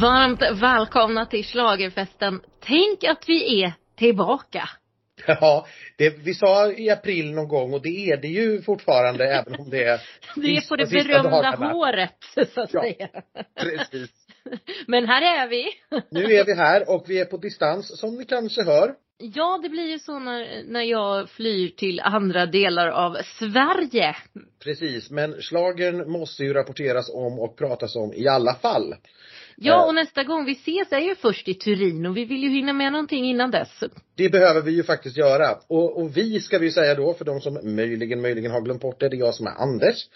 Varmt välkomna till Schlagerfesten. Tänk att vi är tillbaka. Ja, det, vi sa i april någon gång och det är det ju fortfarande även om det är Det är på det berömda håret, så att ja, säga. precis. Men här är vi. Nu är vi här och vi är på distans som ni kanske hör. Ja, det blir ju så när, när jag flyr till andra delar av Sverige. Precis, men slagen måste ju rapporteras om och pratas om i alla fall. Ja, och nästa gång vi ses är ju först i Turin och vi vill ju hinna med någonting innan dess. Det behöver vi ju faktiskt göra. Och, och vi ska vi säga då, för de som möjligen, möjligen har glömt bort det, det är jag som är Anders.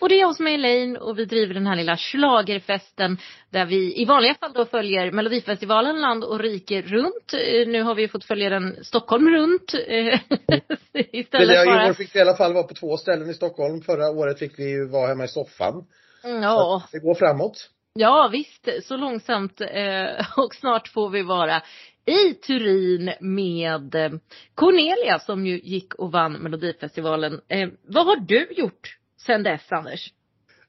Och det är jag som är Elaine och vi driver den här lilla schlagerfesten där vi i vanliga fall då följer Melodifestivalen land och rike runt. Eh, nu har vi fått följa den Stockholm runt. Eh, istället för I år fick vi i alla fall vara på två ställen i Stockholm. Förra året fick vi ju vara hemma i soffan. Ja. det går framåt. Ja visst, så långsamt eh, och snart får vi vara i Turin med eh, Cornelia som ju gick och vann Melodifestivalen. Eh, vad har du gjort sen dess Anders?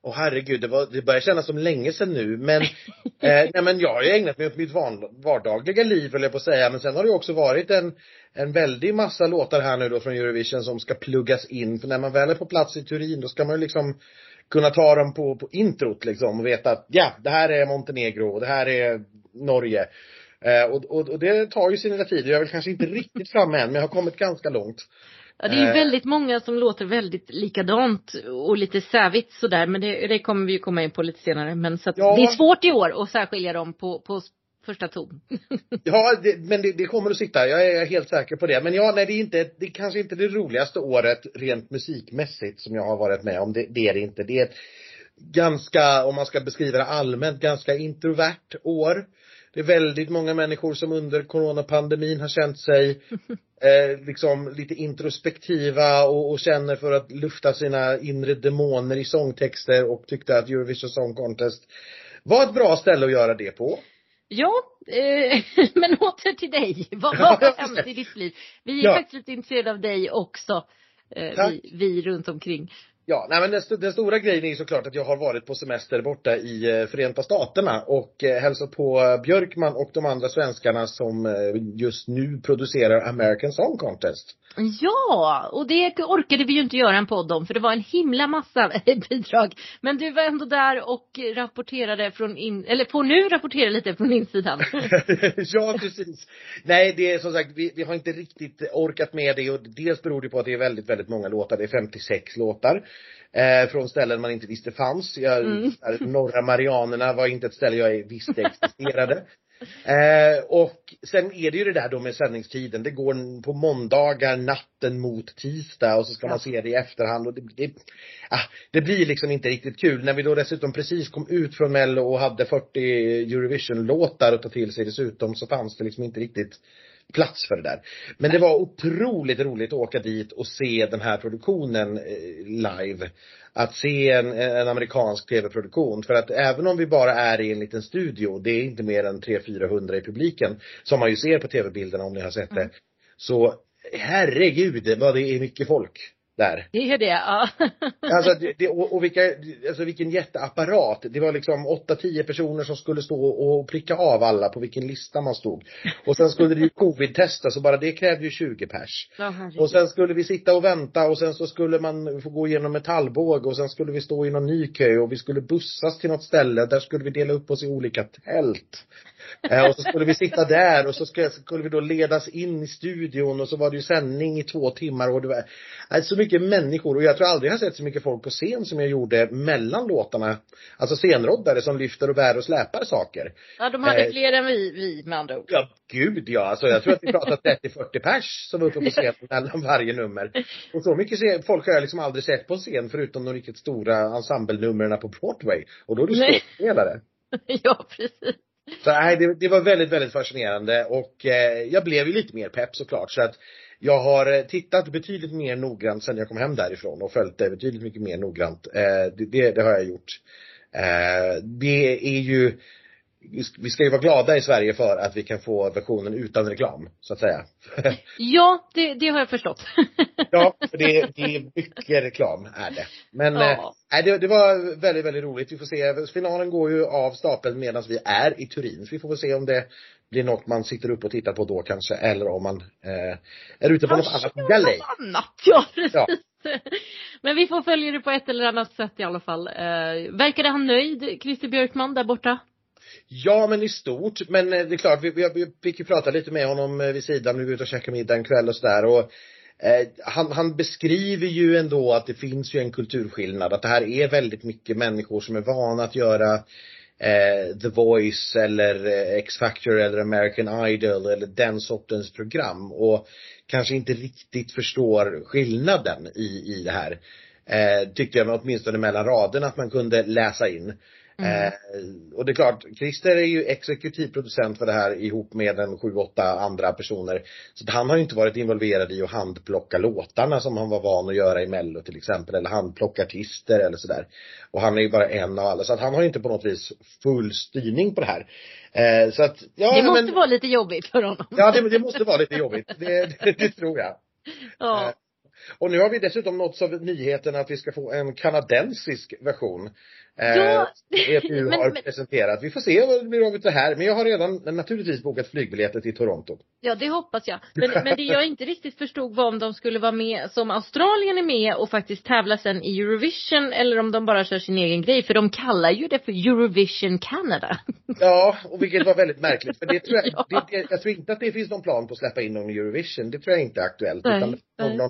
Åh oh, herregud, det, var, det börjar kännas som länge sedan nu men, eh, nej men jag har ju ägnat mig åt mitt van, vardagliga liv höll jag på att säga men sen har det också varit en, en väldig massa låtar här nu då från Eurovision som ska pluggas in för när man väl är på plats i Turin då ska man ju liksom kunna ta dem på, på introt liksom och veta att ja, det här är Montenegro och det här är Norge. Eh, och, och, och, det tar ju sin lilla tid. Jag är väl kanske inte riktigt framme än men jag har kommit ganska långt. Ja, det är ju eh. väldigt många som låter väldigt likadant och lite sävigt sådär men det, det kommer vi ju komma in på lite senare men så att ja. det är svårt i år att särskilja dem på, på första ton. ja, det, men det, det, kommer att sitta. Jag är helt säker på det. Men ja, nej, det är inte, det är kanske inte det roligaste året rent musikmässigt som jag har varit med om. Det, det är det inte. Det är ett ganska, om man ska beskriva det allmänt, ganska introvert år. Det är väldigt många människor som under coronapandemin har känt sig eh, liksom lite introspektiva och, och, känner för att lufta sina inre demoner i sångtexter och tyckte att Eurovision Song Contest var ett bra ställe att göra det på. Ja, eh, men åter till dig. Vad, vad har hänt i ditt liv? Vi är ja. faktiskt lite intresserade av dig också. Eh, vi, vi runt omkring. Ja, nej men den, den, stora grejen är såklart att jag har varit på semester borta i eh, Förenta Staterna och eh, hälsat på Björkman och de andra svenskarna som eh, just nu producerar American Song Contest. Ja, och det orkade vi ju inte göra en podd om för det var en himla massa bidrag. Men du var ändå där och rapporterade från in, eller får nu rapportera lite från insidan. ja, precis. Nej, det är som sagt, vi, vi har inte riktigt orkat med det och dels beror det på att det är väldigt, väldigt många låtar. Det är 56 låtar. Eh, från ställen man inte visste fanns. Jag, mm. Norra Marianerna var inte ett ställe jag visste existerade. Eh, och sen är det ju det där då med sändningstiden. Det går på måndagar natten mot tisdag och så ska ja. man se det i efterhand och det, det, ah, det blir liksom inte riktigt kul. När vi då dessutom precis kom ut från Mello och hade 40 Eurovision-låtar att ta till sig dessutom så fanns det liksom inte riktigt plats för det där. Men det var otroligt roligt att åka dit och se den här produktionen eh, live. Att se en, en amerikansk tv-produktion. För att även om vi bara är i en liten studio, det är inte mer än 300-400 i publiken, som man ju ser på tv-bilderna om ni har sett det. Mm. Så herregud vad det är mycket folk där. Det är det, ja. alltså, det, det, och, och vilka, alltså vilken jätteapparat. Det var liksom 8-10 personer som skulle stå och pricka av alla på vilken lista man stod. Och sen skulle det ju covid-testas och bara det krävde ju 20 pers. Oh, och sen skulle vi sitta och vänta och sen så skulle man få gå igenom metallbåg och sen skulle vi stå i någon ny kö och vi skulle bussas till något ställe. Där skulle vi dela upp oss i olika tält. Eh, och så skulle vi sitta där och så skulle vi då ledas in i studion och så var det ju sändning i två timmar och det var eh, så mycket människor och jag tror aldrig jag har sett så mycket folk på scen som jag gjorde mellan låtarna. Alltså scenroddare som lyfter och bär och släpar saker. Ja, de hade eh, fler än vi, vi med andra ord. Ja, gud ja. Alltså jag tror att vi pratade 30-40 pers som var uppe på scen mellan varje nummer. Och så mycket folk har jag liksom aldrig sett på scen förutom de riktigt stora ensemblenumren på Broadway. Och då är du skådespelare. ja, precis. Så nej, det, det, var väldigt, väldigt fascinerande och eh, jag blev ju lite mer pepp såklart så att jag har eh, tittat betydligt mer noggrant sen jag kom hem därifrån och följt det betydligt mycket mer noggrant. Eh, det, det, det, har jag gjort. Eh, det är ju vi ska ju vara glada i Sverige för att vi kan få versionen utan reklam, så att säga. ja, det, det har jag förstått. ja, för det, det är mycket reklam, är det. Men, ja. eh, det, det var väldigt, väldigt roligt. Vi får se, finalen går ju av stapeln medan vi är i Turin. Så vi får väl se om det blir något man sitter upp och tittar på då kanske, eller om man eh, är ute på något annat galej. annat, ja precis. Ja. Men vi får följa det på ett eller annat sätt i alla fall. Eh, verkade han nöjd, Christer Björkman, där borta? Ja, men i stort. Men eh, det är klart, vi, vi, vi fick ju prata lite med honom eh, vid sidan, vi var ute och käkade middag en kväll och sådär och eh, han, han beskriver ju ändå att det finns ju en kulturskillnad, att det här är väldigt mycket människor som är vana att göra eh, The Voice eller eh, X-Factor eller American Idol eller den sortens program och kanske inte riktigt förstår skillnaden i, i det här. Eh, tyckte jag åtminstone mellan raderna att man kunde läsa in. Mm. Eh, och det är klart, Christer är ju exekutiv producent för det här ihop med en sju, åtta andra personer. Så han har ju inte varit involverad i att handplocka låtarna som han var van att göra i mello till exempel, eller handplocka artister eller sådär. Och han är ju bara en av alla, så att han har ju inte på något vis full styrning på det här. Eh, så att, ja. Det måste men, vara lite jobbigt för honom. Ja, det, det måste vara lite jobbigt. Det, det, det tror jag. Ja. Eh, och nu har vi dessutom nåtts av nyheten att vi ska få en kanadensisk version. Ja. Eh, EPU har men, presenterat. Vi får se vad det blir av det här. Men jag har redan naturligtvis bokat flygbiljetter till Toronto. Ja, det hoppas jag. Men, men det jag inte riktigt förstod var om de skulle vara med som Australien är med och faktiskt tävla sen i Eurovision eller om de bara kör sin egen grej. För de kallar ju det för Eurovision Canada. Ja, och vilket var väldigt märkligt. För det tror jag, ja. det, jag tror inte att det finns någon plan på att släppa in någon Eurovision. Det tror jag inte är aktuellt. Nej, utan nej. någon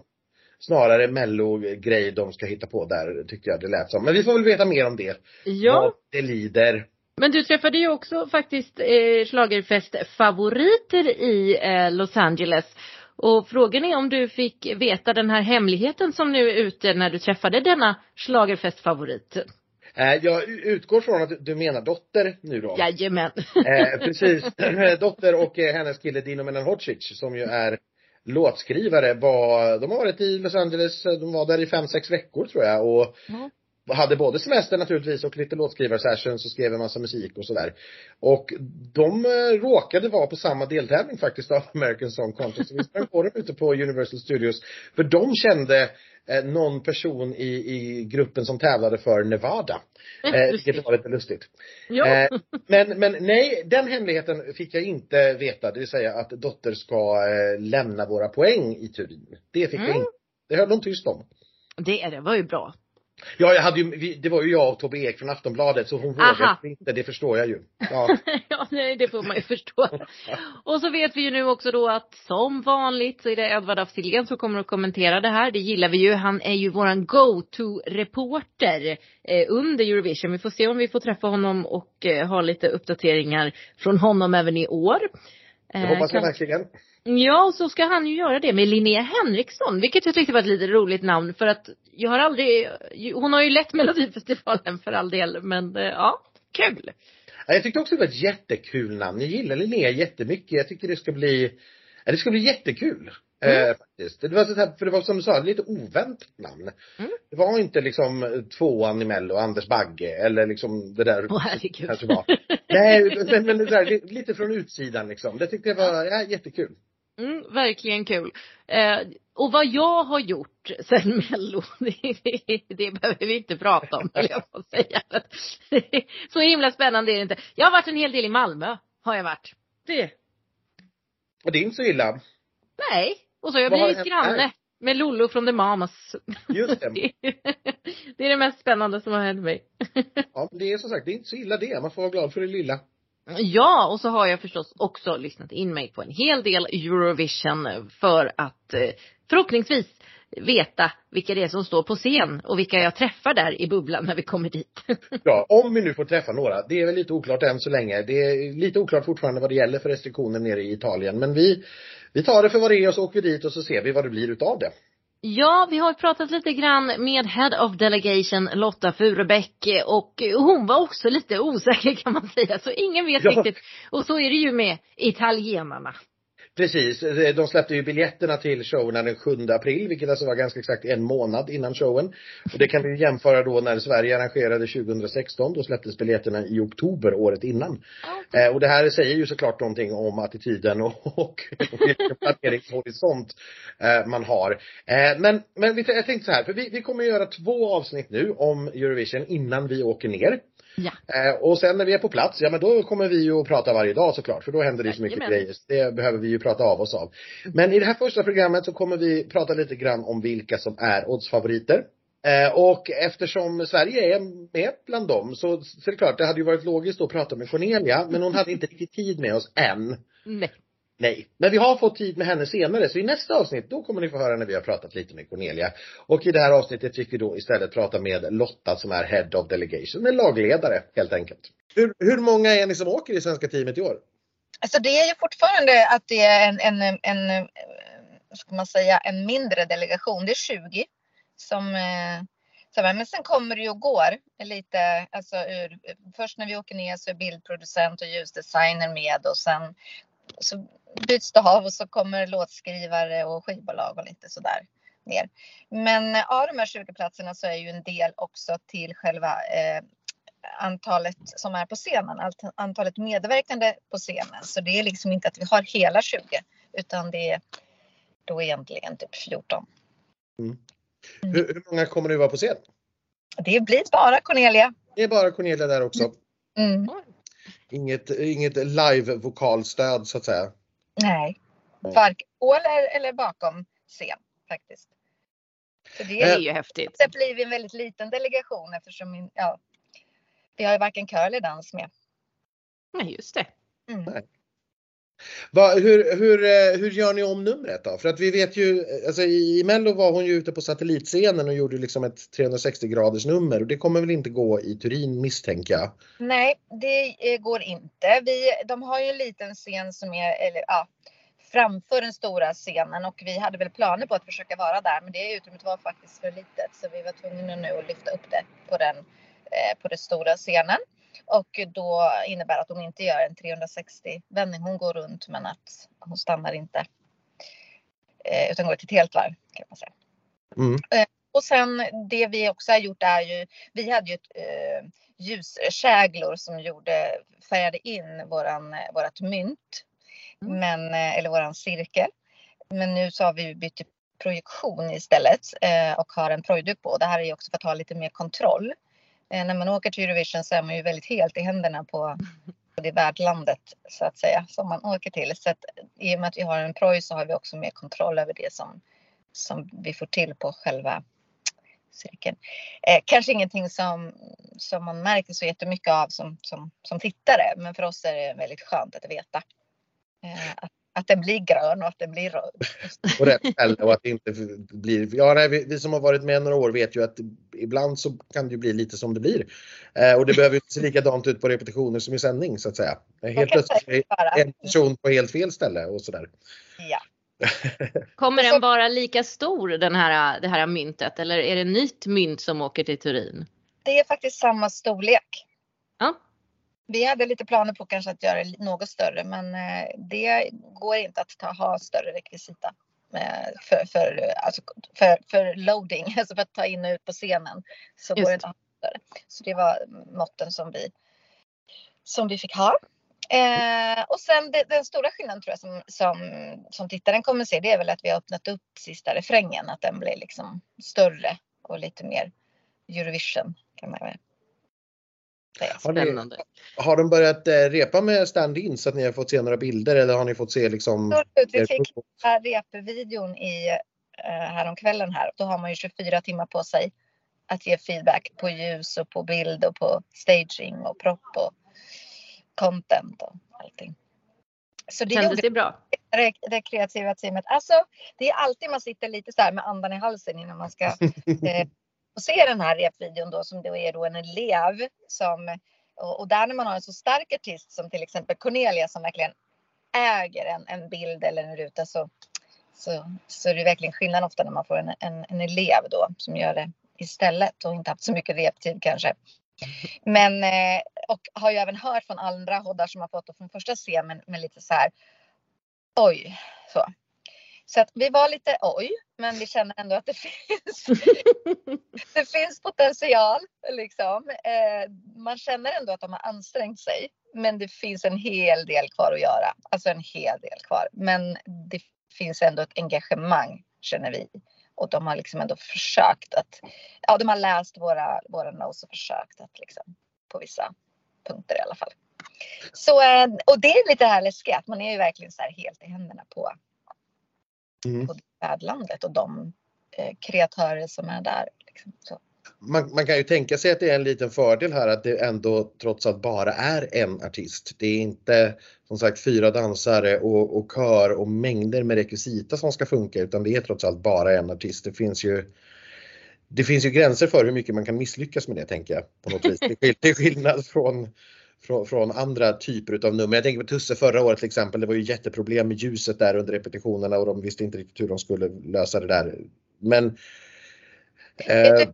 snarare mello-grej de ska hitta på där, tyckte jag det lät som. Men vi får väl veta mer om det. Ja. Vad det lider. Men du träffade ju också faktiskt eh, schlagerfestfavoriter i eh, Los Angeles. Och frågan är om du fick veta den här hemligheten som nu är ute när du träffade denna schlagerfestfavorit. Eh, jag utgår från att du menar dotter nu då. Jajamän. Eh, precis. dotter och eh, hennes kille Dino Menanhocic som ju är låtskrivare var, de har varit i Los Angeles, de var där i fem, sex veckor tror jag och mm hade både semester naturligtvis och lite låtskrivarsessions och skrev en massa musik och sådär. Och de eh, råkade vara på samma deltävling faktiskt av American Song Contest. Vi sprang på dem ute på Universal Studios. För de kände eh, någon person i, i gruppen som tävlade för Nevada. Eh, vilket var lite lustigt. Eh, men, men nej, den hemligheten fick jag inte veta. Det vill säga att Dotter ska eh, lämna våra poäng i Turin. Det fick mm. jag inte. Det höll de tyst om. Det, det var ju bra. Ja, jag hade ju, det var ju jag och Tobbe Ek från Aftonbladet så hon vågade inte, det förstår jag ju. Ja. ja, nej det får man ju förstå. och så vet vi ju nu också då att som vanligt så är det Edvard af som kommer att kommentera det här. Det gillar vi ju. Han är ju våran go-to-reporter eh, under Eurovision. Vi får se om vi får träffa honom och eh, ha lite uppdateringar från honom även i år. Det hoppas jag kan... verkligen. Ja, och så ska han ju göra det med Linnea Henriksson, vilket jag tyckte var ett lite roligt namn för att jag har aldrig, hon har ju lett Melodifestivalen för all del, men eh, ja, kul. Jag tyckte också det var ett jättekul namn. Jag gillar Linnea jättemycket. Jag tycker det ska bli, det ska bli jättekul. Mm. Eh, faktiskt. Det var så här, för det var som du sa, lite oväntat namn. Mm. Det var inte liksom tvåan i Mello, Anders Bagge eller liksom det där. Åh herregud. Kanske var. Nej, men, men det där, lite från utsidan liksom. Det tyckte jag var, ja, jättekul. Mm, verkligen kul. Eh, och vad jag har gjort sen Mello, det, det, det behöver vi inte prata om, höll jag på säga. Så himla spännande är det inte. Jag har varit en hel del i Malmö, har jag varit. Det. Och det är inte så illa. Nej. Och så har jag blivit granne med Lollo från The Mamas. Just det. det är det mest spännande som har hänt mig. ja, det är som sagt, det är inte så illa det. Man får vara glad för det lilla. Ja, och så har jag förstås också lyssnat in mig på en hel del Eurovision för att eh, förhoppningsvis veta vilka det är som står på scen och vilka jag träffar där i bubblan när vi kommer dit. ja, om vi nu får träffa några. Det är väl lite oklart än så länge. Det är lite oklart fortfarande vad det gäller för restriktioner nere i Italien. Men vi, vi tar det för vad det är och så åker vi dit och så ser vi vad det blir utav det. Ja, vi har pratat lite grann med Head of Delegation Lotta Furubäck och hon var också lite osäker kan man säga, så ingen vet ja. riktigt. Och så är det ju med italienarna. Precis, de släppte ju biljetterna till showerna den 7 april, vilket alltså var ganska exakt en månad innan showen. Och det kan vi jämföra då när Sverige arrangerade 2016, då släpptes biljetterna i oktober året innan. Okay. och det här säger ju såklart någonting om attityden och, och vilken planeringshorisont man har. men, men jag tänkte så här, för vi, vi kommer göra två avsnitt nu om Eurovision innan vi åker ner. Ja. Eh, och sen när vi är på plats, ja men då kommer vi ju att prata varje dag såklart, för då händer det så mycket Jajamän. grejer. Det behöver vi ju prata av oss av. Men i det här första programmet så kommer vi prata lite grann om vilka som är oddsfavoriter. Eh, och eftersom Sverige är med bland dem så, så är det klart, det hade ju varit logiskt att prata med Cornelia, men hon hade inte riktigt tid med oss än. Nej. Nej, men vi har fått tid med henne senare så i nästa avsnitt då kommer ni få höra när vi har pratat lite med Cornelia. Och i det här avsnittet fick vi då istället prata med Lotta som är Head of Delegation, en lagledare helt enkelt. Hur, hur många är ni som åker i svenska teamet i år? Alltså det är ju fortfarande att det är en, en, en ska man säga, en mindre delegation. Det är 20 som eh, men sen kommer det ju och går lite, alltså ur, först när vi åker ner så är bildproducent och ljusdesigner med och sen så byts det av och så kommer låtskrivare och skivbolag och lite sådär ner. Men av de här 20 platserna så är ju en del också till själva eh, antalet som är på scenen, antalet medverkande på scenen. Så det är liksom inte att vi har hela 20 utan det är då egentligen typ 14. Mm. Mm. Hur, hur, många kommer det vara på scen? Det blir bara Cornelia. Det är bara Cornelia där också. Mm. Inget, inget live-vokalstöd så att säga. Nej. Varken på eller, eller bakom scen faktiskt. Så det är ju häftigt. Det blir en väldigt liten delegation eftersom ja, vi har ju varken kör eller dans med. Nej, just det. Mm. Va, hur, hur, eh, hur gör ni om numret då? För att vi vet ju, alltså i Mello var hon ju ute på satellitscenen och gjorde liksom ett 360 graders nummer och det kommer väl inte gå i Turin misstänker jag? Nej, det eh, går inte. Vi, de har ju en liten scen som är, eller ja, framför den stora scenen och vi hade väl planer på att försöka vara där men det utrymmet var faktiskt för litet så vi var tvungna nu att lyfta upp det på den, eh, på den stora scenen. Och då innebär att hon inte gör en 360 vändning. Hon går runt men att hon stannar inte. Eh, utan går ett helt varv kan man säga. Mm. Eh, och sen det vi också har gjort är ju, vi hade ju ett eh, ljuskäglor som gjorde, färgade in våran, vårat mynt. Mm. Men, eh, eller våran cirkel. Men nu så har vi bytt till projektion istället eh, och har en projduk på. Det här är ju också för att ha lite mer kontroll. Eh, när man åker till Eurovision så är man ju väldigt helt i händerna på det värdlandet så att säga som man åker till. Så att, i och med att vi har en proj så har vi också mer kontroll över det som, som vi får till på själva cirkeln. Eh, kanske ingenting som, som man märker så jättemycket av som, som, som tittare men för oss är det väldigt skönt att veta eh, att att den blir grön och att den blir röd. och rätt ställe och att det inte blir, ja nej, vi, vi, som har varit med några år vet ju att ibland så kan det ju bli lite som det blir. Eh, och det behöver inte se likadant ut på repetitioner som i sändning så att säga. Helt plötsligt en person på helt fel ställe och sådär. Ja. Kommer den vara lika stor den här, det här myntet eller är det nytt mynt som åker till Turin? Det är faktiskt samma storlek. Ja. Vi hade lite planer på kanske att göra det något större men eh, det går inte att ta, ha större rekvisita eh, för, för, alltså för, för loading, alltså för att ta in och ut på scenen. Så Just. går det inte att ha större. Så det var måtten som vi, som vi fick ha. Eh, och sen det, den stora skillnaden tror jag som, som, som tittaren kommer se det är väl att vi har öppnat upp sista refrängen. Att den blir liksom större och lite mer Eurovision kan man säga. Har, ni, har de börjat eh, repa med stand-in så att ni har fått se några bilder eller har ni fått se liksom? Vi fick repvideon i eh, häromkvällen här. Då har man ju 24 timmar på sig att ge feedback på ljus och på bild och på staging och propp och content och allting. Så det Kändes det bra? Det, det kreativa teamet. Alltså, det är alltid man sitter lite så här med andan i halsen innan man ska eh, och se den här repvideon då som då är då en elev som och, där när man har en så stark artist som till exempel Cornelia som verkligen äger en, en bild eller en ruta så, så, så är det verkligen skillnad ofta när man får en, en, en elev då som gör det istället och inte haft så mycket reptid kanske. Men eh, och har ju även hört från andra hoddar som har fått det från första scenen med lite så här oj, så. Så att vi var lite oj, men vi känner ändå att det finns, det finns potential. Liksom. Eh, man känner ändå att de har ansträngt sig, men det finns en hel del kvar att göra. Alltså en hel del kvar. Men det finns ändå ett engagemang känner vi. Och de har liksom ändå försökt att, ja de har läst våra, våra notes och försökt att liksom på vissa punkter i alla fall. Så, eh, och det är lite här läskigt, man är ju verkligen så här helt i händerna på, mm. på värdlandet och de eh, kreatörer som är där. Liksom. Man, man, kan ju tänka sig att det är en liten fördel här att det ändå trots allt bara är en artist. Det är inte som sagt fyra dansare och, och kör och mängder med rekvisita som ska funka utan det är trots allt bara en artist. Det finns ju det finns ju gränser för hur mycket man kan misslyckas med det tänker jag på något vis. Till skillnad från från, från, andra typer av nummer. Jag tänker på Tusse förra året till exempel. Det var ju jätteproblem med ljuset där under repetitionerna och de visste inte riktigt hur de skulle lösa det där. Men eh,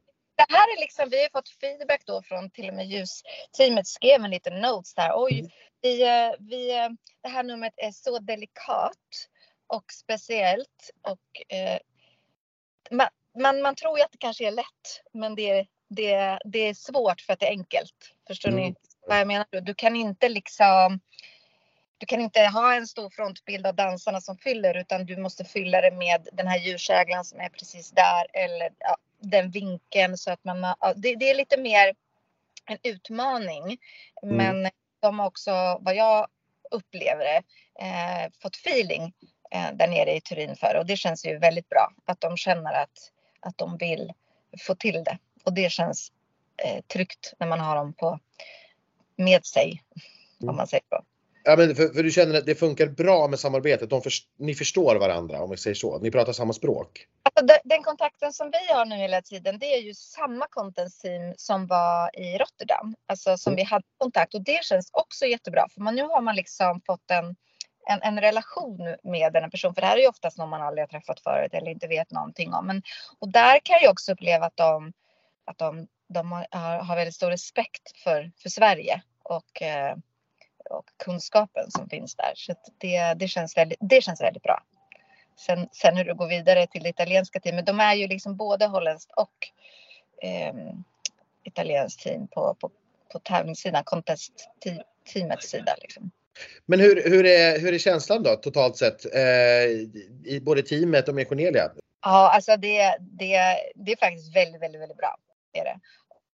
det här är liksom, vi har fått feedback då från till och med ljusteamet skrev en liten notes där. Oj, mm. vi, eh, vi, eh, det här numret är så delikat och speciellt och eh, man, man, man, tror ju att det kanske är lätt, men det, det, det är svårt för att det är enkelt. Förstår mm. ni vad jag menar? Du kan inte liksom du kan inte ha en stor frontbild av dansarna som fyller utan du måste fylla det med den här ljuskäglan som är precis där eller ja, den vinkeln så att man ja, det, det, är lite mer en utmaning. Mm. Men de har också vad jag upplever det eh, fått feeling eh, där nere i Turin för och det känns ju väldigt bra att de känner att, att de vill få till det och det känns eh, tryggt när man har dem på med sig. Om mm. man säger så. Ja, men för, för, du känner att det funkar bra med samarbetet? De för, ni förstår varandra om vi säger så? Ni pratar samma språk? Alltså, den kontakten som vi har nu hela tiden det är ju samma content team som var i Rotterdam. Alltså som mm. vi hade kontakt och det känns också jättebra för man, nu har man liksom fått en, en, en relation med den person. För det här är ju oftast någon man aldrig har träffat förut eller inte vet någonting om. Men, och där kan jag också uppleva att de, att de, de har, har väldigt stor respekt för, för Sverige och, eh, och kunskapen som finns där. Så det, det, känns väldigt, det känns väldigt bra. Sen, sen hur det går vidare till det italienska teamet. De är ju liksom både holländskt och eh, italienskt team på, på, på tävlingssidan, contest-teamets sida. Liksom. Men hur, hur, är, hur är känslan då totalt sett eh, i både teamet och med Cornelia? Ja, alltså det, det, det är faktiskt väldigt, väldigt, väldigt bra. Är det.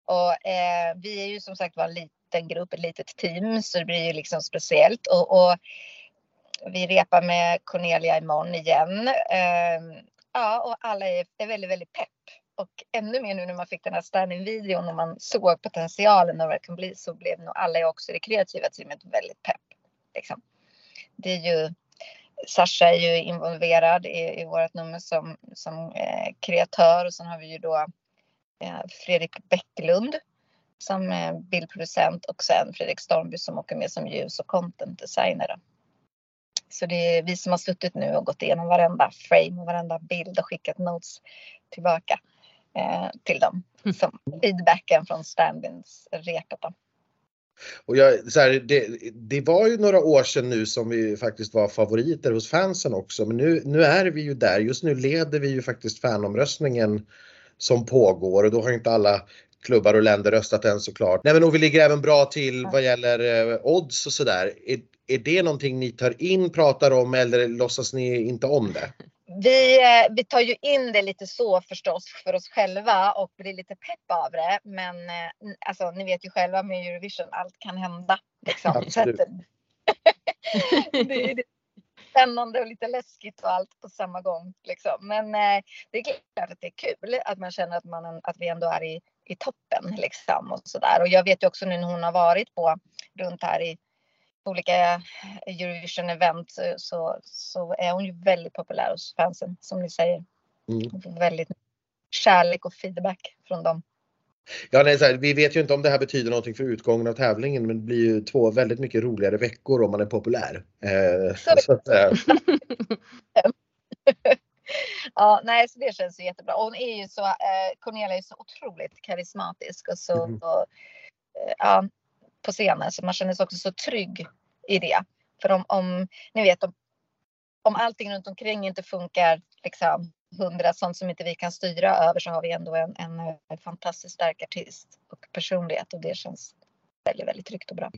Och eh, vi är ju som sagt var en liten grupp, ett litet team, så det blir ju liksom speciellt. Och, och vi repar med Cornelia imorgon igen. Eh, ja, och alla är, är väldigt, väldigt pepp. Och ännu mer nu när man fick den här standing-videon och man såg potentialen och vad det kan bli så blev nog alla också i det kreativa teamet väldigt pepp. Liksom. Det är ju Sasha är ju involverad i, i vårt nummer som, som eh, kreatör och sen har vi ju då Eh, Fredrik Bäcklund som bildproducent och sen Fredrik Stormby som åker med som ljus och content designer. Så det är vi som har suttit nu och gått igenom varenda frame och varenda bild och skickat notes tillbaka eh, till dem. Mm. Som feedbacken från stand-ins repet. Och jag, så här, det, det, var ju några år sedan nu som vi faktiskt var favoriter hos fansen också men nu, nu är vi ju där. Just nu leder vi ju faktiskt fanomröstningen som pågår och då har inte alla klubbar och länder röstat än såklart. Nej men och vi ligger även bra till vad gäller eh, odds och sådär. Är, är det någonting ni tar in, pratar om eller låtsas ni inte om det? Vi, eh, vi tar ju in det lite så förstås för oss själva och blir lite pepp av det. Men eh, alltså, ni vet ju själva med Eurovision, allt kan hända. Liksom. Absolut. det, det, spännande och lite läskigt och allt på samma gång. Liksom. Men eh, det är klart att det är kul att man känner att, man, att vi ändå är i, i toppen. Liksom, och, så där. och jag vet ju också nu när hon har varit på runt här i olika Eurovision event så, så är hon ju väldigt populär hos fansen som ni säger. Mm. Hon får väldigt kärlek och feedback från dem. Ja, nej, här, vi vet ju inte om det här betyder någonting för utgången av tävlingen men det blir ju två väldigt mycket roligare veckor om man är populär. Eh, så att, eh. ja, nej, så det känns ju jättebra. Och hon är ju så, eh, Cornelia är så otroligt karismatisk och så, mm. och, eh, ja, på scenen så man känner sig också så trygg i det. För om, om ni vet, om, om allting runt omkring inte funkar liksom hundra, sånt som inte vi kan styra över så har vi ändå en, en, en fantastiskt stark artist och personlighet och det känns väldigt, väldigt tryggt och bra.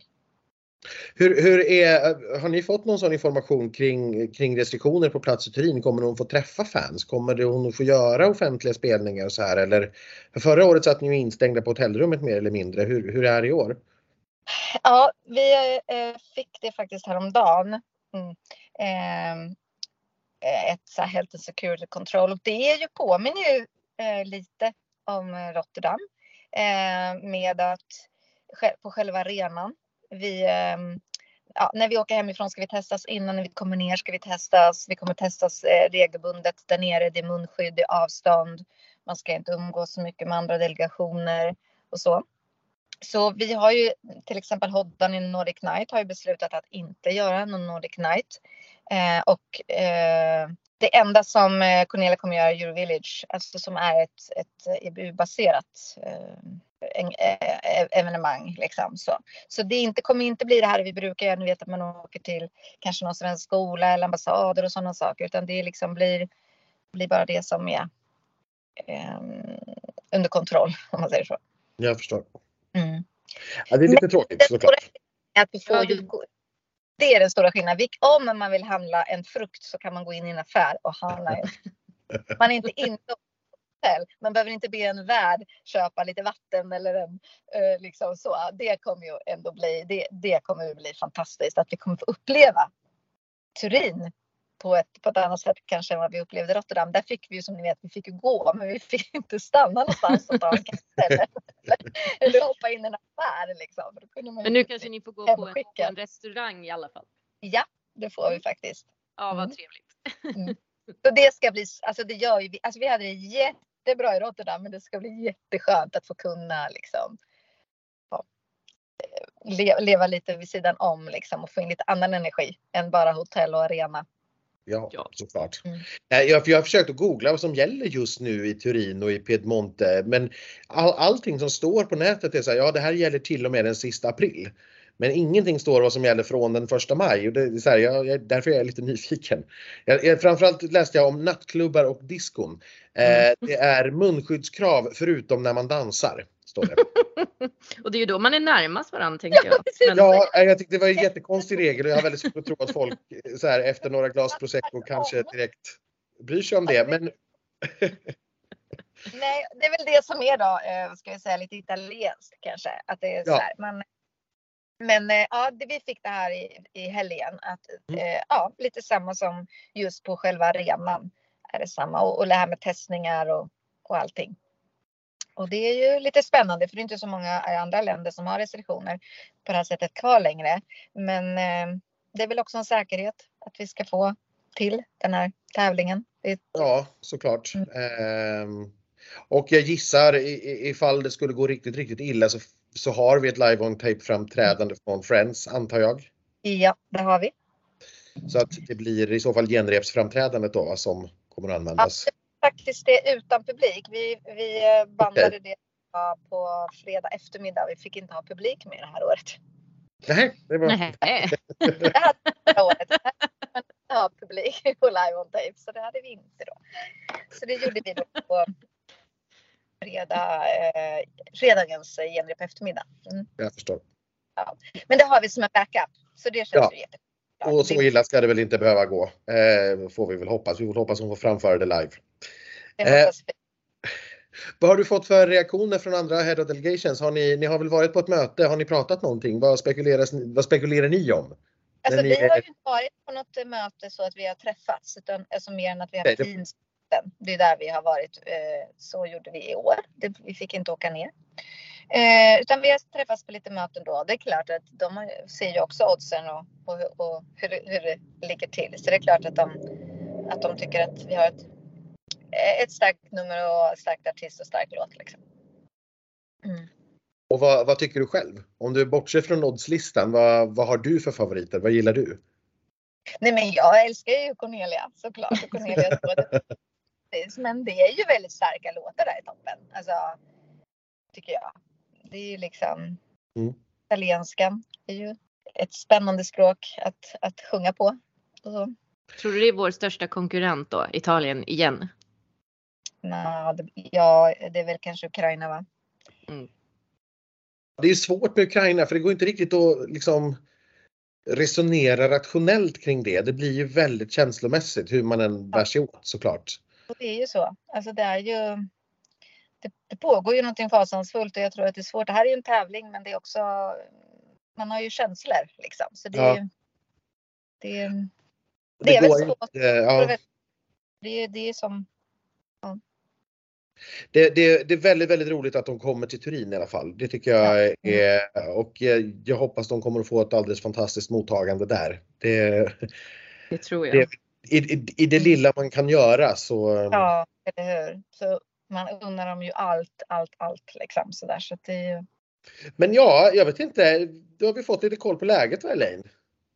Hur, hur är, har ni fått någon sån information kring, kring restriktioner på plats i Turin? Kommer hon få träffa fans? Kommer hon få göra offentliga spelningar och så här? Eller, för förra året satt ni ju instängda på hotellrummet mer eller mindre. Hur, hur är det i år? Ja, vi eh, fick det faktiskt häromdagen. Mm. Ehm, eh, ett så här health and security control och det är ju, påminner ju eh, lite om Rotterdam eh, med att på själva arenan vi, ehm, ja, när vi åker hemifrån ska vi testas innan när vi kommer ner ska vi testas. Vi kommer testas eh, regelbundet där nere. Det är munskydd, det är avstånd. Man ska inte umgås så mycket med andra delegationer och så. Så vi har ju till exempel Hoddan i Nordic Night har ju beslutat att inte göra någon Nordic Night. Eh, och eh, det enda som eh, Cornelia kommer göra är Eurovillage, alltså som är ett, ett EBU-baserat eh, evenemang. Liksom, så så det inte, kommer inte bli det här vi brukar göra, ni vet att man åker till kanske någon svensk skola eller ambassader och sådana saker, utan det liksom blir, blir bara det som är eh, under kontroll om man säger så. Jag förstår. Mm. Ja, det är lite Men, tråkigt såklart. Att vi får ju det är den stora skillnaden. Om man vill handla en frukt så kan man gå in i en affär och handla en. Man är inte inne hotell. Man behöver inte be en värd köpa lite vatten eller en eh, liksom så. Det kommer ju ändå bli, det, det kommer bli fantastiskt att vi kommer få uppleva Turin på ett, på ett annat sätt kanske än vad vi upplevde Rotterdam. Där fick vi ju som ni vet, vi fick ju gå men vi fick inte stanna någonstans och ta en kaffe eller, hoppa in i en affär liksom. men nu kanske ni får gå på en, på en, restaurang i alla fall? Ja, det får vi faktiskt. Ja, vad mm. trevligt. Mm. Så det ska bli, alltså det gör ju vi, alltså vi hade det jättebra i Rotterdam men det ska bli jätteskönt att få kunna liksom ja, leva lite vid sidan om liksom och få in lite annan energi än bara hotell och arena. Ja, ja. såklart. Mm. Jag, jag har försökt att googla vad som gäller just nu i Turin och i Piedmonte men all, allting som står på nätet är så här, ja det här gäller till och med den sista april. Men ingenting står vad som gäller från den första maj och det är så här, jag, jag, därför är jag lite nyfiken. Jag, jag, framförallt läste jag om nattklubbar och diskon. Eh, mm. det är munskyddskrav förutom när man dansar. Står det. och det är ju då man är närmast varandra tänker jag. Men... Ja, jag tyckte det var en jättekonstig regel och jag har väldigt svårt att tro att folk så här, efter några glas prosecco kanske direkt bryr sig om det. Men... Nej, det är väl det som är då, eh, ska vi säga, lite italienskt kanske. Att det är så här, man, men eh, ja, det, vi fick det här i, i helgen. Att, mm. eh, ja, lite samma som just på själva arenan. Är det samma. Och, och det här med testningar och, och allting. Och det är ju lite spännande för det är inte så många andra länder som har restriktioner på det här sättet kvar längre. Men eh, det är väl också en säkerhet att vi ska få till den här tävlingen. Ja, såklart. Mm. Eh, och jag gissar ifall det skulle gå riktigt, riktigt illa så så har vi ett live on tape framträdande från Friends antar jag? Ja, det har vi. Så att det blir i så fall genrepsframträdandet då som kommer att användas? Ja, faktiskt det utan publik. Vi, vi bandade okay. det på fredag eftermiddag. Vi fick inte ha publik med det här året. Nej, det var... Nej. det vi året. ha publik på live on tape så det hade vi inte då. Så det gjorde vi då på fredag, eh, fredagens genrep eftermiddag. Mm. Jag förstår. Ja. Men det har vi som en backup. Så det känns ja. ju jättebra. Och så illa ska det väl inte behöva gå. Eh, får vi väl hoppas. Vi får hoppas hon får framföra det live. Det eh, vad har du fått för reaktioner från andra Head of Delegations? Har ni, ni har väl varit på ett möte? Har ni pratat någonting? Vad, spekuleras, vad spekulerar ni om? Alltså, vi har ju inte varit på något möte så att vi har träffats utan alltså mer än att vi har okay, teams mitten. Det är där vi har varit. Eh, så gjorde vi i år. Vi fick inte åka ner. Eh, utan vi har träffats på lite möten då. Det är klart att de ser ju också oddsen och, och, och hur, hur, det ligger till. Så det är klart att de, att de tycker att vi har ett, ett starkt nummer och starkt artist och stark låt. Liksom. Mm. Och vad, vad, tycker du själv? Om du bortser från oddslistan, vad, vad har du för favoriter? Vad gillar du? Nej men jag älskar ju Cornelia såklart. Cornelia Men det är ju väldigt starka låtar där i toppen. Alltså, tycker jag. Det är ju liksom mm. italienskan är ju ett spännande språk att, att sjunga på. Och Tror du det är vår största konkurrent då, Italien igen? Nå, det, ja, det är väl kanske Ukraina va? Mm. Det är svårt med Ukraina för det går inte riktigt att liksom resonera rationellt kring det. Det blir ju väldigt känslomässigt hur man än bär sig åt såklart. Och det är ju så. Alltså det är ju det, det pågår ju någonting fasansfullt och jag tror att det är svårt. Det här är ju en tävling men det är också man har ju känslor liksom. Så det, Ja. det, det, det är väl inte- ja. Det, det är som Det, det, det är väldigt, väldigt roligt att de kommer till Turin i alla fall. Det tycker jag är, och jag hoppas de kommer att få ett alldeles fantastiskt mottagande där. Det, Det tror Det- i, i, I det lilla man kan göra så, Ja, eller hur? Så man unnar dem ju allt, allt, allt liksom sådär. Så att det är ju... men ja, jag vet inte, då har vi fått lite koll på läget va Elaine?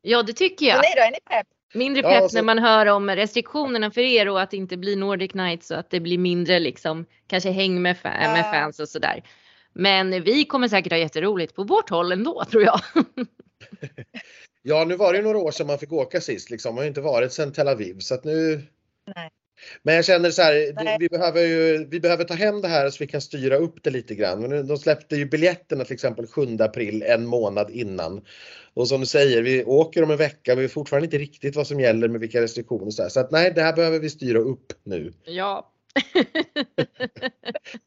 Ja, det tycker Ja. jag. Nej då, är ni pepp? Mindre Ja, pepp alltså- när man hör om restriktionerna för er och att det inte blir Nordic Nights och att det blir mindre liksom kanske häng med, fa- Ja. med fans och sådär. Men vi kommer säkert ha jätteroligt på vårt håll ändå tror jag. Ja, nu var det ju några år sedan man fick åka sist liksom. Man har ju inte varit sedan Tel Aviv så att nu Nej. Men jag känner så här, det, vi behöver ju, vi behöver ta hem det här så vi kan styra upp det lite grann. Men nu- de släppte ju biljetterna till exempel 7 april, en månad innan. Och som du säger, vi åker om en vecka, vi vet fortfarande inte riktigt vad som gäller med vilka restriktioner så här. Så att nej, det här behöver vi styra upp nu. Ja.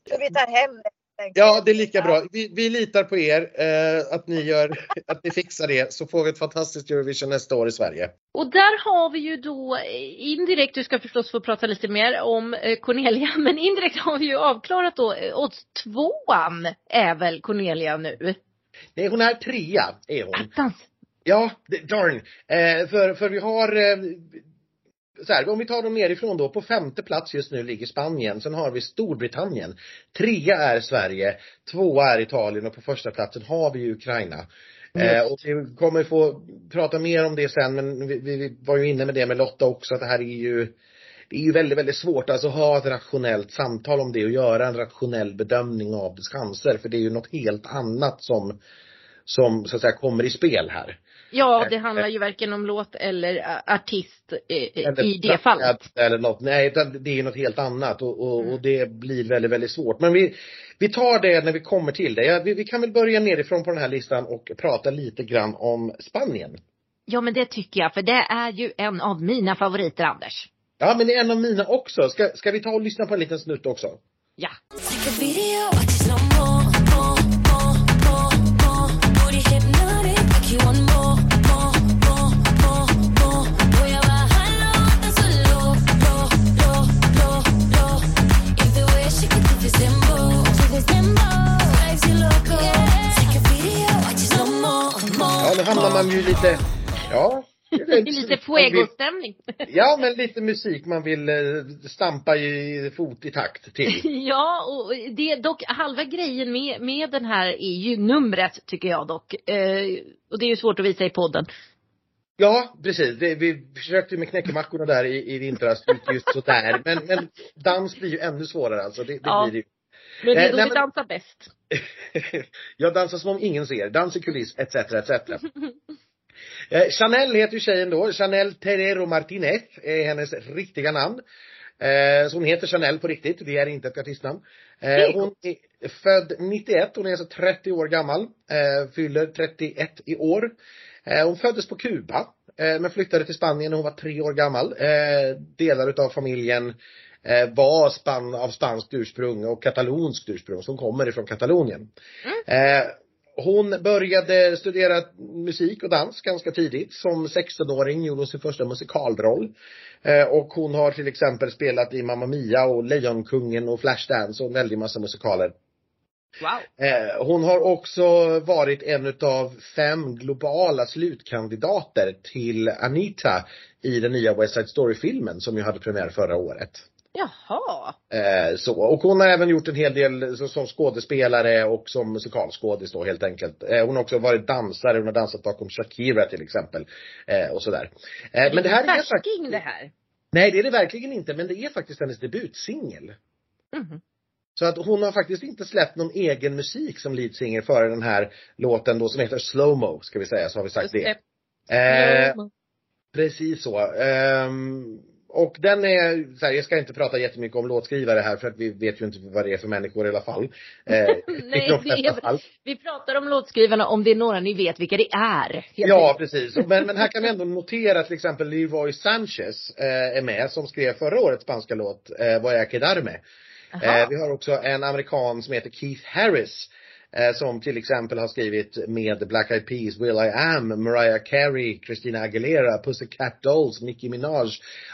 Så vi tar hem det. Ja, det är lika bra. Vi, vi litar på er, eh, att ni gör, att ni fixar det, så får vi ett fantastiskt Eurovision nästa år i Sverige. Och där har vi ju då indirekt, du ska förstås få prata lite mer om eh, Cornelia, men indirekt har vi ju avklarat då, eh, odds tvåan är väl Cornelia nu? Nej, hon är trea, är hon. Attans! Ja, darn. Eh, för, för vi har eh, så här, om vi tar dem nerifrån då, på femte plats just nu ligger Spanien, sen har vi Storbritannien. Trea är Sverige, tvåa är Italien och på första platsen har vi Ukraina. Eh, och vi kommer få prata mer om det sen men vi, vi, vi var ju inne med det med Lotta också att det här är ju det är ju väldigt, väldigt svårt alltså att ha ett rationellt samtal om det och göra en rationell bedömning av dess chanser för det är ju något helt annat som som så att säga kommer i spel här. Ja, det handlar ju varken om låt eller eh, artist eh, eh, Eller i det fallet. Eller något. Nej, utan det är något helt annat och, och, Mm. och det blir väldigt, väldigt svårt. Men vi, vi tar det när vi kommer till det. Ja, vi, vi kan väl börja nerifrån på den här listan och prata lite grann om Spanien. Ja, men det tycker jag, för det är ju en av mina favoriter, Anders. Ja, men det är en av mina också. Ska, ska vi ta och lyssna på en liten snutt också? Ja. Hamnar man ju lite, ja. det är lite fuego-stämning. Ja, men lite musik man vill eh, stampa i fot i takt till. Ja, och det är dock halva grejen med, med den här är ju numret tycker jag dock. Eh, och det är ju svårt att visa i podden. Ja, precis. Det, vi försökte med knäckemackorna där i, i vintras, just sådär. Men, men dans blir ju ännu svårare alltså. Det, det Ja. blir det ju. Men det Eh, är då vi men- dansar bäst. Jag dansar som om ingen ser, dans i kuliss, etc. etc. Eh, Chanel heter ju tjejen då, Chanel Terrero Martinez är hennes riktiga namn. Eh, så hon heter Chanel på riktigt, det är inte ett artistnamn. Eh, hon är född 91, hon är alltså 30 år gammal, eh, fyller 31 i år. Eh, hon föddes på Kuba, eh, men flyttade till Spanien när hon var tre år gammal. Eh, delar utav familjen eh, var span, av spanskt ursprung och katalonskt ursprung, så hon kommer ifrån Katalonien. Eh, hon började studera musik och dans ganska tidigt. Som 16-åring gjorde hon sin första musikalroll. Eh, och hon har till exempel spelat i Mamma Mia och Lejonkungen och Flashdance och en väldig massa musikaler. Wow. Eh, hon har också varit en utav fem globala slutkandidater till Anita i den nya West Side Story-filmen som ju hade premiär förra året. Jaha. Eh, så. Och hon har även gjort en hel del så, som skådespelare och som musikalskådis då helt enkelt. Eh, hon har också varit dansare, hon har dansat bakom Shakira till exempel. Eh, och sådär. Eh, men det här är faktiskt, Värsking det här. nej det är det verkligen inte, men det är faktiskt hennes debutsingel. Mhm. Så att hon har faktiskt inte släppt någon egen musik som lead singer före den här låten då som heter Slowmo, ska vi säga, så har vi sagt Just det. Eh, Precis så. Ehm, och den är, så här, jag ska inte prata jättemycket om låtskrivare här för att vi vet ju inte vad det är för människor i alla fall. Eh, Nej, de det är fall. Vi pratar om låtskrivarna om det är några ni vet vilka det är. Ja, enkelt. precis. Men, men här kan vi ändå notera till exempel Leroy Sanchez eh, är med som skrev förra årets spanska låt eh, Vad är Kedarme. Eh, vi har också en amerikan som heter Keith Harris. Eh, som till exempel har skrivit med Black Eyed Peas, Will I Am, Mariah Carey, Christina Aguilera, Pussycat Dolls, Nicki Minaj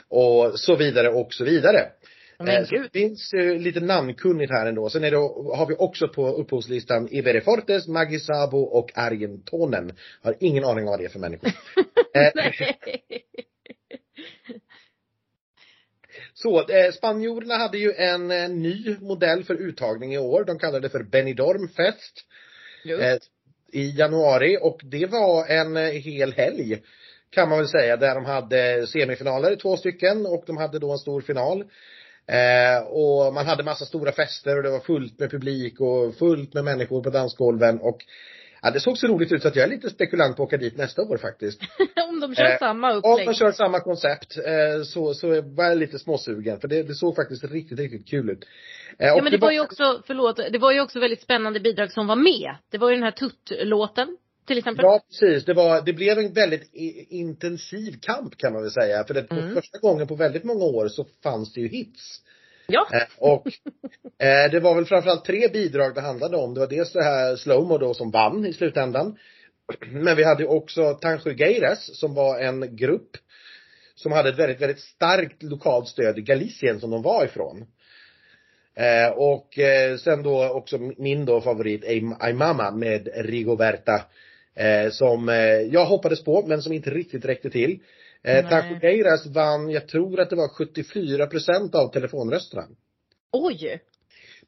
och så vidare och så vidare. Men Eh, gud. det finns eh, lite namnkunnigt här ändå. Sen är det, har vi också på upphovslistan Ibere Fortes, Maggie Sabo och Argentonen. Har ingen aning om vad det är för människor. eh. Så, eh, spanjorerna hade ju en eh, ny modell för uttagning i år. De kallade det för Benidorm Fest. Just. eh, i januari och det var en hel helg kan man väl säga där de hade semifinaler, två stycken och de hade då en stor final. Eh, och man hade massa stora fester och det var fullt med publik och fullt med människor på dansgolven och ja, det såg så roligt ut så att jag är lite spekulant på att åka dit nästa år faktiskt. Om de kör eh, samma Om upplägg. man kör samma koncept eh, så, så var jag lite småsugen för det, det såg faktiskt riktigt, riktigt kul ut. Eh, Ja men det var ju också, förlåt, det var ju också väldigt spännande bidrag som var med. Det var ju den här Tutt-låten till exempel. Ja, precis. Det, var, det blev en väldigt intensiv kamp kan man väl säga. För det, Mm. första gången på väldigt många år så fanns det ju hits. Ja. Eh, och eh, det var väl framförallt tre bidrag det handlade om. Det var dels det här Slowmo då som vann i slutändan. Men vi hade ju också Tanjugueiras som var en grupp som hade ett väldigt, väldigt starkt lokalt stöd i Galicien som de var ifrån. Eh, och eh, sen då också min då favorit Aymama med Rigoberta. Eh, som eh, jag hoppades på men som inte riktigt räckte till. Eh. Tanjugueiras vann, jag tror att det var 74 procent av telefonrösterna. Oj.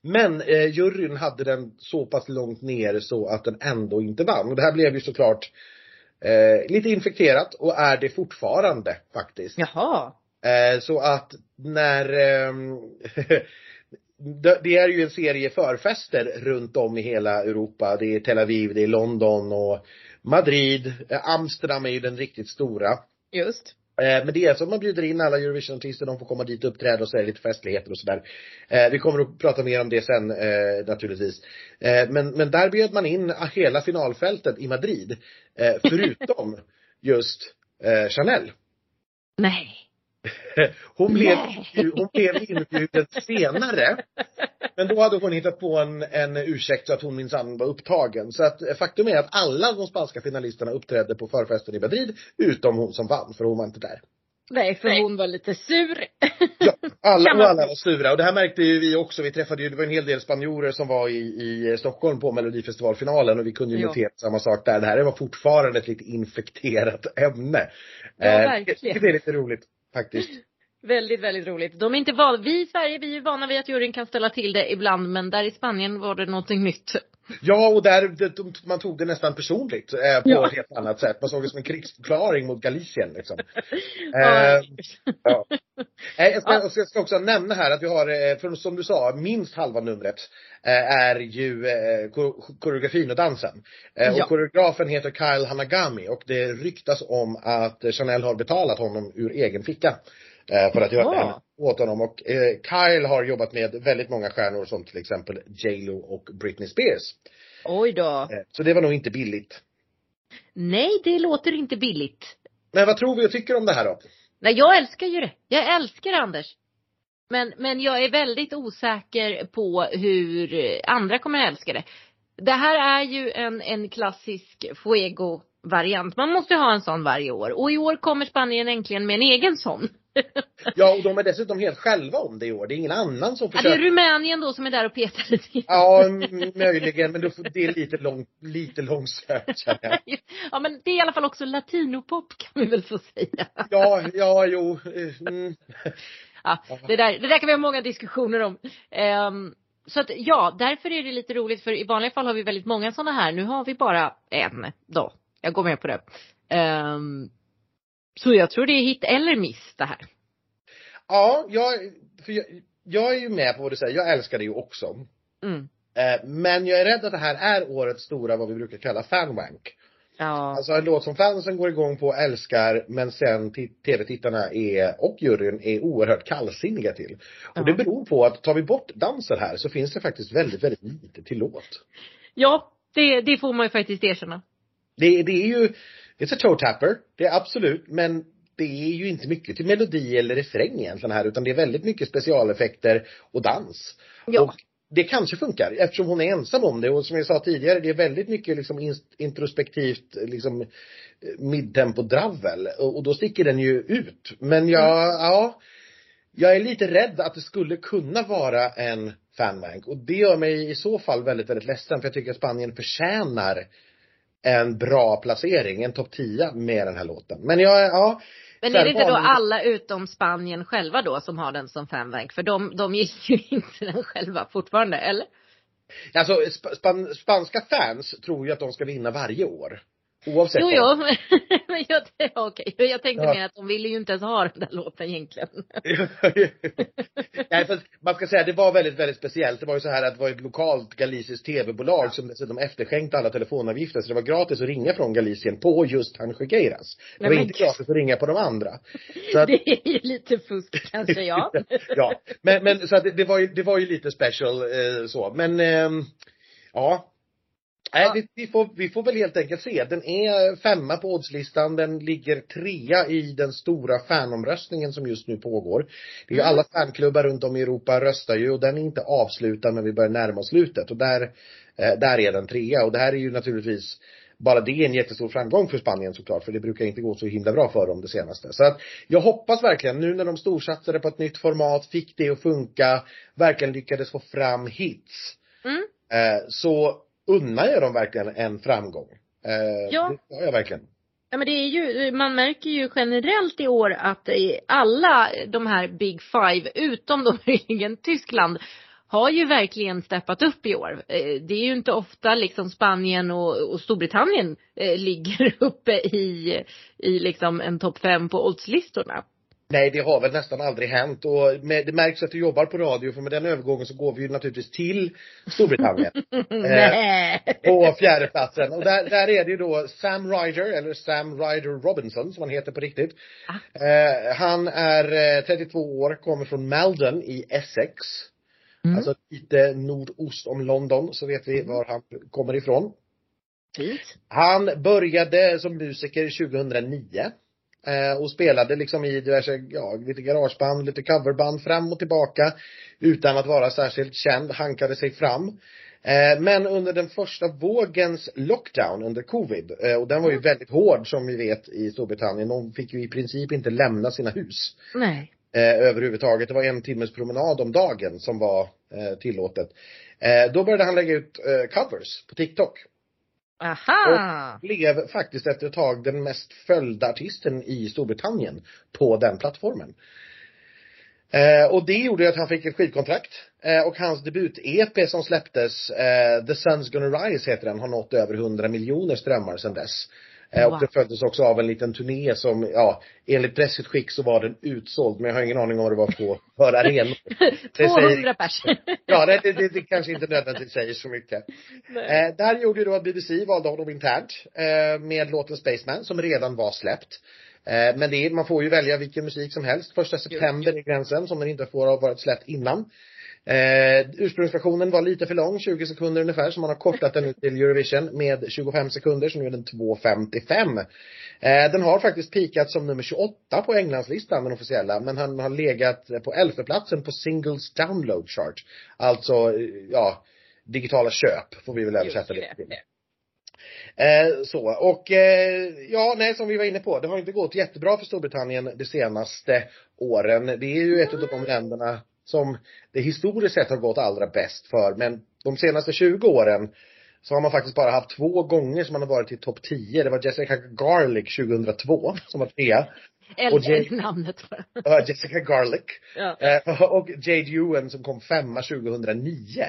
Men eh, juryn hade den så pass långt ner så att den ändå inte vann. Och det här blev ju såklart eh, lite infekterat och är det fortfarande faktiskt. Jaha. Eh, så att när ehm, det, det är ju en serie förfester runt om i hela Europa. Det är Tel Aviv, det är London och Madrid. Eh, Amsterdam är ju den riktigt stora. Just. Eh, Men det är så att man bjuder in alla Eurovision-artister, de får komma dit och uppträda och så är det lite festligheter och sådär. Eh, Vi kommer att prata mer om det sen eh, naturligtvis. Men, men där bjöd man in hela finalfältet i Madrid. Förutom just Chanel. Nej. Hon blev, Nej. hon blev inbjuden senare. Men då hade hon hittat på en, en ursäkt så att hon minsann var upptagen. Så att eh, faktum är att alla de spanska finalisterna uppträdde på förfesten i Madrid, utom hon som vann, för hon var inte där. Nej, för hon var lite sur. Ja, alla, och alla var sura. Och det här märkte ju vi också. Vi träffade ju, det var en hel del spanjorer som var i, i Stockholm på Melodifestivalfinalen och vi kunde ju notera samma sak där. Det här var fortfarande ett lite infekterat ämne. Ja, Eh, verkligen. Det är lite roligt faktiskt. Väldigt, väldigt roligt. De är inte van, vi i Sverige, vi är ju vana vid att juryn kan ställa till det ibland, men där i Spanien var det någonting nytt. Ja, och där, det, man tog det nästan personligt eh, på Ja. ett helt annat sätt. Man såg det som en krigsförklaring mot Galicien liksom. Eh, ja. Nej, jag, ska, Ja. jag ska också nämna här att vi har, eh, för som du sa, minst halva numret eh, är ju eh, ko- koreografin och dansen. Eh, Ja. Och koreografen heter Kyle Hanagami och det ryktas om att Chanel har betalat honom ur egen ficka. Eh, För att göra det här Jaha. åt honom. Och eh, Kyle har jobbat med väldigt många stjärnor som till exempel J Lo och Britney Spears. Oj då. Eh, Så det var nog inte billigt. Nej, det låter inte billigt. Men vad tror vi och tycker om det här då? Nej, jag älskar ju det. Jag älskar Anders. Men, men jag är väldigt osäker på hur andra kommer att älska det. Det här är ju en, en klassisk fuego-variant. Man måste ha en sån varje år. Och i år kommer Spanien äntligen med en egen sån. Ja, och de är dessutom helt själva om det i år. Det är ingen annan som Ja, det är försöker. Rumänien då som är där och petar lite. Ja, möjligen, men det är lite långt, lite långsökt känner jag. Ja men det är i alla fall också latinopop kan vi väl få säga. Ja, ja, jo. eh, Mm. Ja, det, där, det där kan vi ha många diskussioner om. Ehm, så att ja, därför är det lite roligt för i vanliga fall har vi väldigt många sådana här. Nu har vi bara en då. Jag går med på det. Ehm, så jag tror det är hit eller miss det här. Ja, jag, för jag, jag är ju med på vad du säger. Jag älskar det ju också. Mm. Eh, Men jag är rädd att det här är årets stora, vad vi brukar kalla fanwank. Ja. Alltså en låt som fansen går igång på och älskar men sen tv-tittarna är, och juryn är oerhört kallsinniga till. Och Ja. det beror på att tar vi bort dansen här så finns det faktiskt väldigt, väldigt lite till låt. Ja, det, det får man ju faktiskt erkänna. Det, det är ju, it's a toe tapper, det är absolut, men det är ju inte mycket till melodi eller refräng egentligen här utan det är väldigt mycket specialeffekter och dans. Ja. Och det kanske funkar eftersom hon är ensam om det och som jag sa tidigare det är väldigt mycket liksom introspektivt liksom eh, midtempo-dravel och, och då sticker den ju ut. Men jag, ja, jag är lite rädd att det skulle kunna vara en fanbank och det gör mig i så fall väldigt, väldigt ledsen för jag tycker att Spanien förtjänar en bra placering, en topp 10 med den här låten. Men jag, ja. Men är det inte då alla utom Spanien själva då som har den som fanbank? För de, de gillar ju inte den själva fortfarande, eller? Alltså sp- span, spanska fans tror ju att de ska vinna varje år. Oavsett Jo, jo. Men jag, ja, okej. jag tänkte Ja. mer att de ville ju inte ens ha den där låten egentligen. Nej, för man ska säga det var väldigt, väldigt speciellt. Det var ju så här att det var ett lokalt galisiskt tv-bolag som dessutom efterskänkte alla telefonavgifter. Så det var gratis att ringa från Galicien på just Tanjugueiras. Det Nej, var men inte gratis att ringa på de andra. Så att, Det är ju lite fusk kanske, ja. ja, men, men så att det, det var ju, det var ju lite special eh, så. Men ehm, ja. Nej, Ja. vi, får, vi får väl helt enkelt se. Den är femma på oddslistan. Den ligger trea i den stora fanomröstningen som just nu pågår. Det är ju Mm. alla fanklubbar runt om i Europa röstar ju och den är inte avslutad när vi börjar närma oss slutet. Och där, eh, där är den trea. Och det här är ju naturligtvis bara det är en jättestor framgång för Spanien såklart, för det brukar inte gå så himla bra för dem det senaste. Så att jag hoppas verkligen, nu när de storsatsade på ett nytt format, fick det att funka, verkligen lyckades få fram hits. Mm. Eh, så unnar jag dem verkligen en framgång. Eh, Ja. Det gör jag verkligen. Ja men det är ju, man märker ju generellt i år att alla de här Big Five, utom då möjligen Tyskland, har ju verkligen steppat upp i år. Eh, Det är ju inte ofta liksom Spanien och, och Storbritannien eh, ligger uppe i, i liksom en topp fem på oddslistorna. Nej, det har väl nästan aldrig hänt och med, det märks att du jobbar på radio för med den övergången så går vi ju naturligtvis till Storbritannien. Nej. på fjärdeplatsen. Och där, där är det ju då Sam Ryder, eller Sam Ryder Robinson som han heter på riktigt. Eh, han är eh, 32 år, kommer från Maldon i Essex. Mm. Alltså lite nordost om London, så vet vi var han kommer ifrån. Fint. Han började som musiker 2009. Eh, och spelade liksom i diverse, ja, lite garageband, lite coverband fram och tillbaka. Utan att vara särskilt känd, hankade sig fram. Eh, men under den första vågens lockdown under covid, eh, och den var ju väldigt hård som vi vet i Storbritannien. De fick ju i princip inte lämna sina hus Nej. överhuvudtaget. Det var en timmes promenad om dagen som var tillåtet. Då började han lägga ut covers på TikTok. Aha. Och Blev faktiskt efter ett tag den mest följda artisten i Storbritannien på den plattformen. Eh, och det gjorde att han fick ett skivkontrakt. Eh, och hans debut-EP som släpptes, eh, The Sun's Gonna Rise heter den, har nått över 100 miljoner strömmar sedan dess. Eh, Wow. Och det följdes också av en liten turné som, ja, enligt pressutskick så var den utsåld, men jag har ingen aning om vad det var på för arenor. Det säger- 200 pers. Ja, det, det, det, det kanske inte nödvändigtvis säger så mycket. Nej. Eh, där gjorde ju då att BBC valde honom internt eh, med låten Spaceman som redan var släppt. Eh, men det är, man får ju välja vilken musik som helst. Första september är gränsen som den inte får ha varit släppt innan. Eh, ursprungsversionen var lite för lång, 20 sekunder ungefär, så man har kortat den ut till Eurovision med 25 sekunder, så nu är den 2.55. Eh, den har faktiskt pikat som nummer 28 på Englandslistan, den officiella, men han har legat på elfte platsen på Singles Download Chart. Alltså, eh, ja, digitala köp får vi väl översätta det till. Eh, så, och eh, ja, nej som vi var inne på, det har inte gått jättebra för Storbritannien de senaste åren. Det är ju ett av de länderna som det historiskt sett har gått allra bäst för, men de senaste 20 åren så har man faktiskt bara haft två gånger som man har varit i topp 10. Det var Jessica Garlick 2002 som var trea. Eller Och Jay- namnet. Uh, Jessica Garlic. Ja. Eh, och Jade Ewan som kom femma 2009.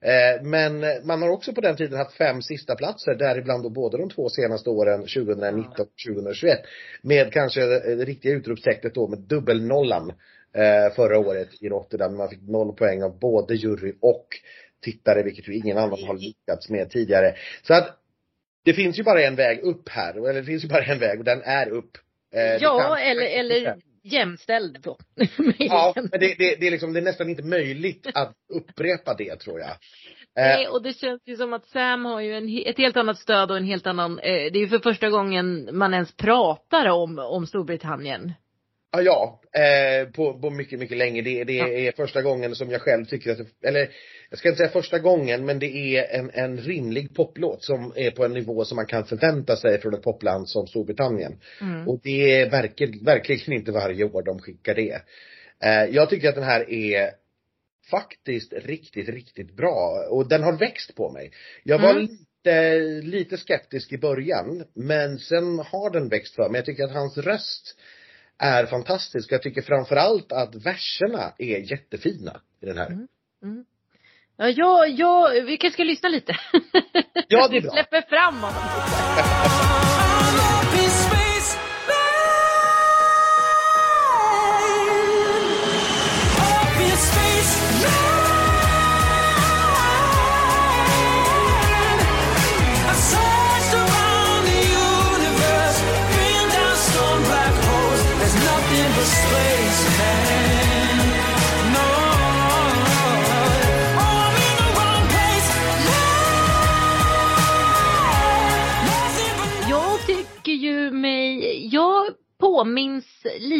Eh, men man har också på den tiden haft fem sista platser däribland då både de två senaste åren 2019 och 2021. Med kanske det riktiga utropstecknet då med dubbelnollan eh, förra året i Rotterdam. Man fick noll poäng av både jury och tittare, vilket ju ingen annan har lyckats med tidigare. Så att det finns ju bara en väg upp här, eller det finns ju bara en väg och den är upp. Eh, ja, kan- eller, eller jämställd då. Ja, men det, det, det är liksom, det är nästan inte möjligt att upprepa det tror jag. Nej, Eh, och det känns ju som att Sam har ju en, ett helt annat stöd och en helt annan, eh, det är ju för första gången man ens pratar om, om Storbritannien. Ja, ja eh, på, på mycket, mycket länge. Det, det Ja. är första gången som jag själv tycker att, det- eller jag ska inte säga första gången, men det är en, en rimlig poplåt som är på en nivå som man kan förvänta sig från ett popland som Storbritannien. Mm. Och det är verkligen, verkligen inte varje år de skickar det. Eh, jag tycker att den här är faktiskt riktigt, riktigt bra. Och den har växt på mig. Jag var Mm. lite, lite skeptisk i början, men sen har den växt för mig. Jag tycker att hans röst är fantastisk. Jag tycker framförallt att verserna är jättefina i den här. Mm. Mm. Ja, jag, jag, vi kanske ska lyssna lite. Ja, det är bra. Släpper fram honom.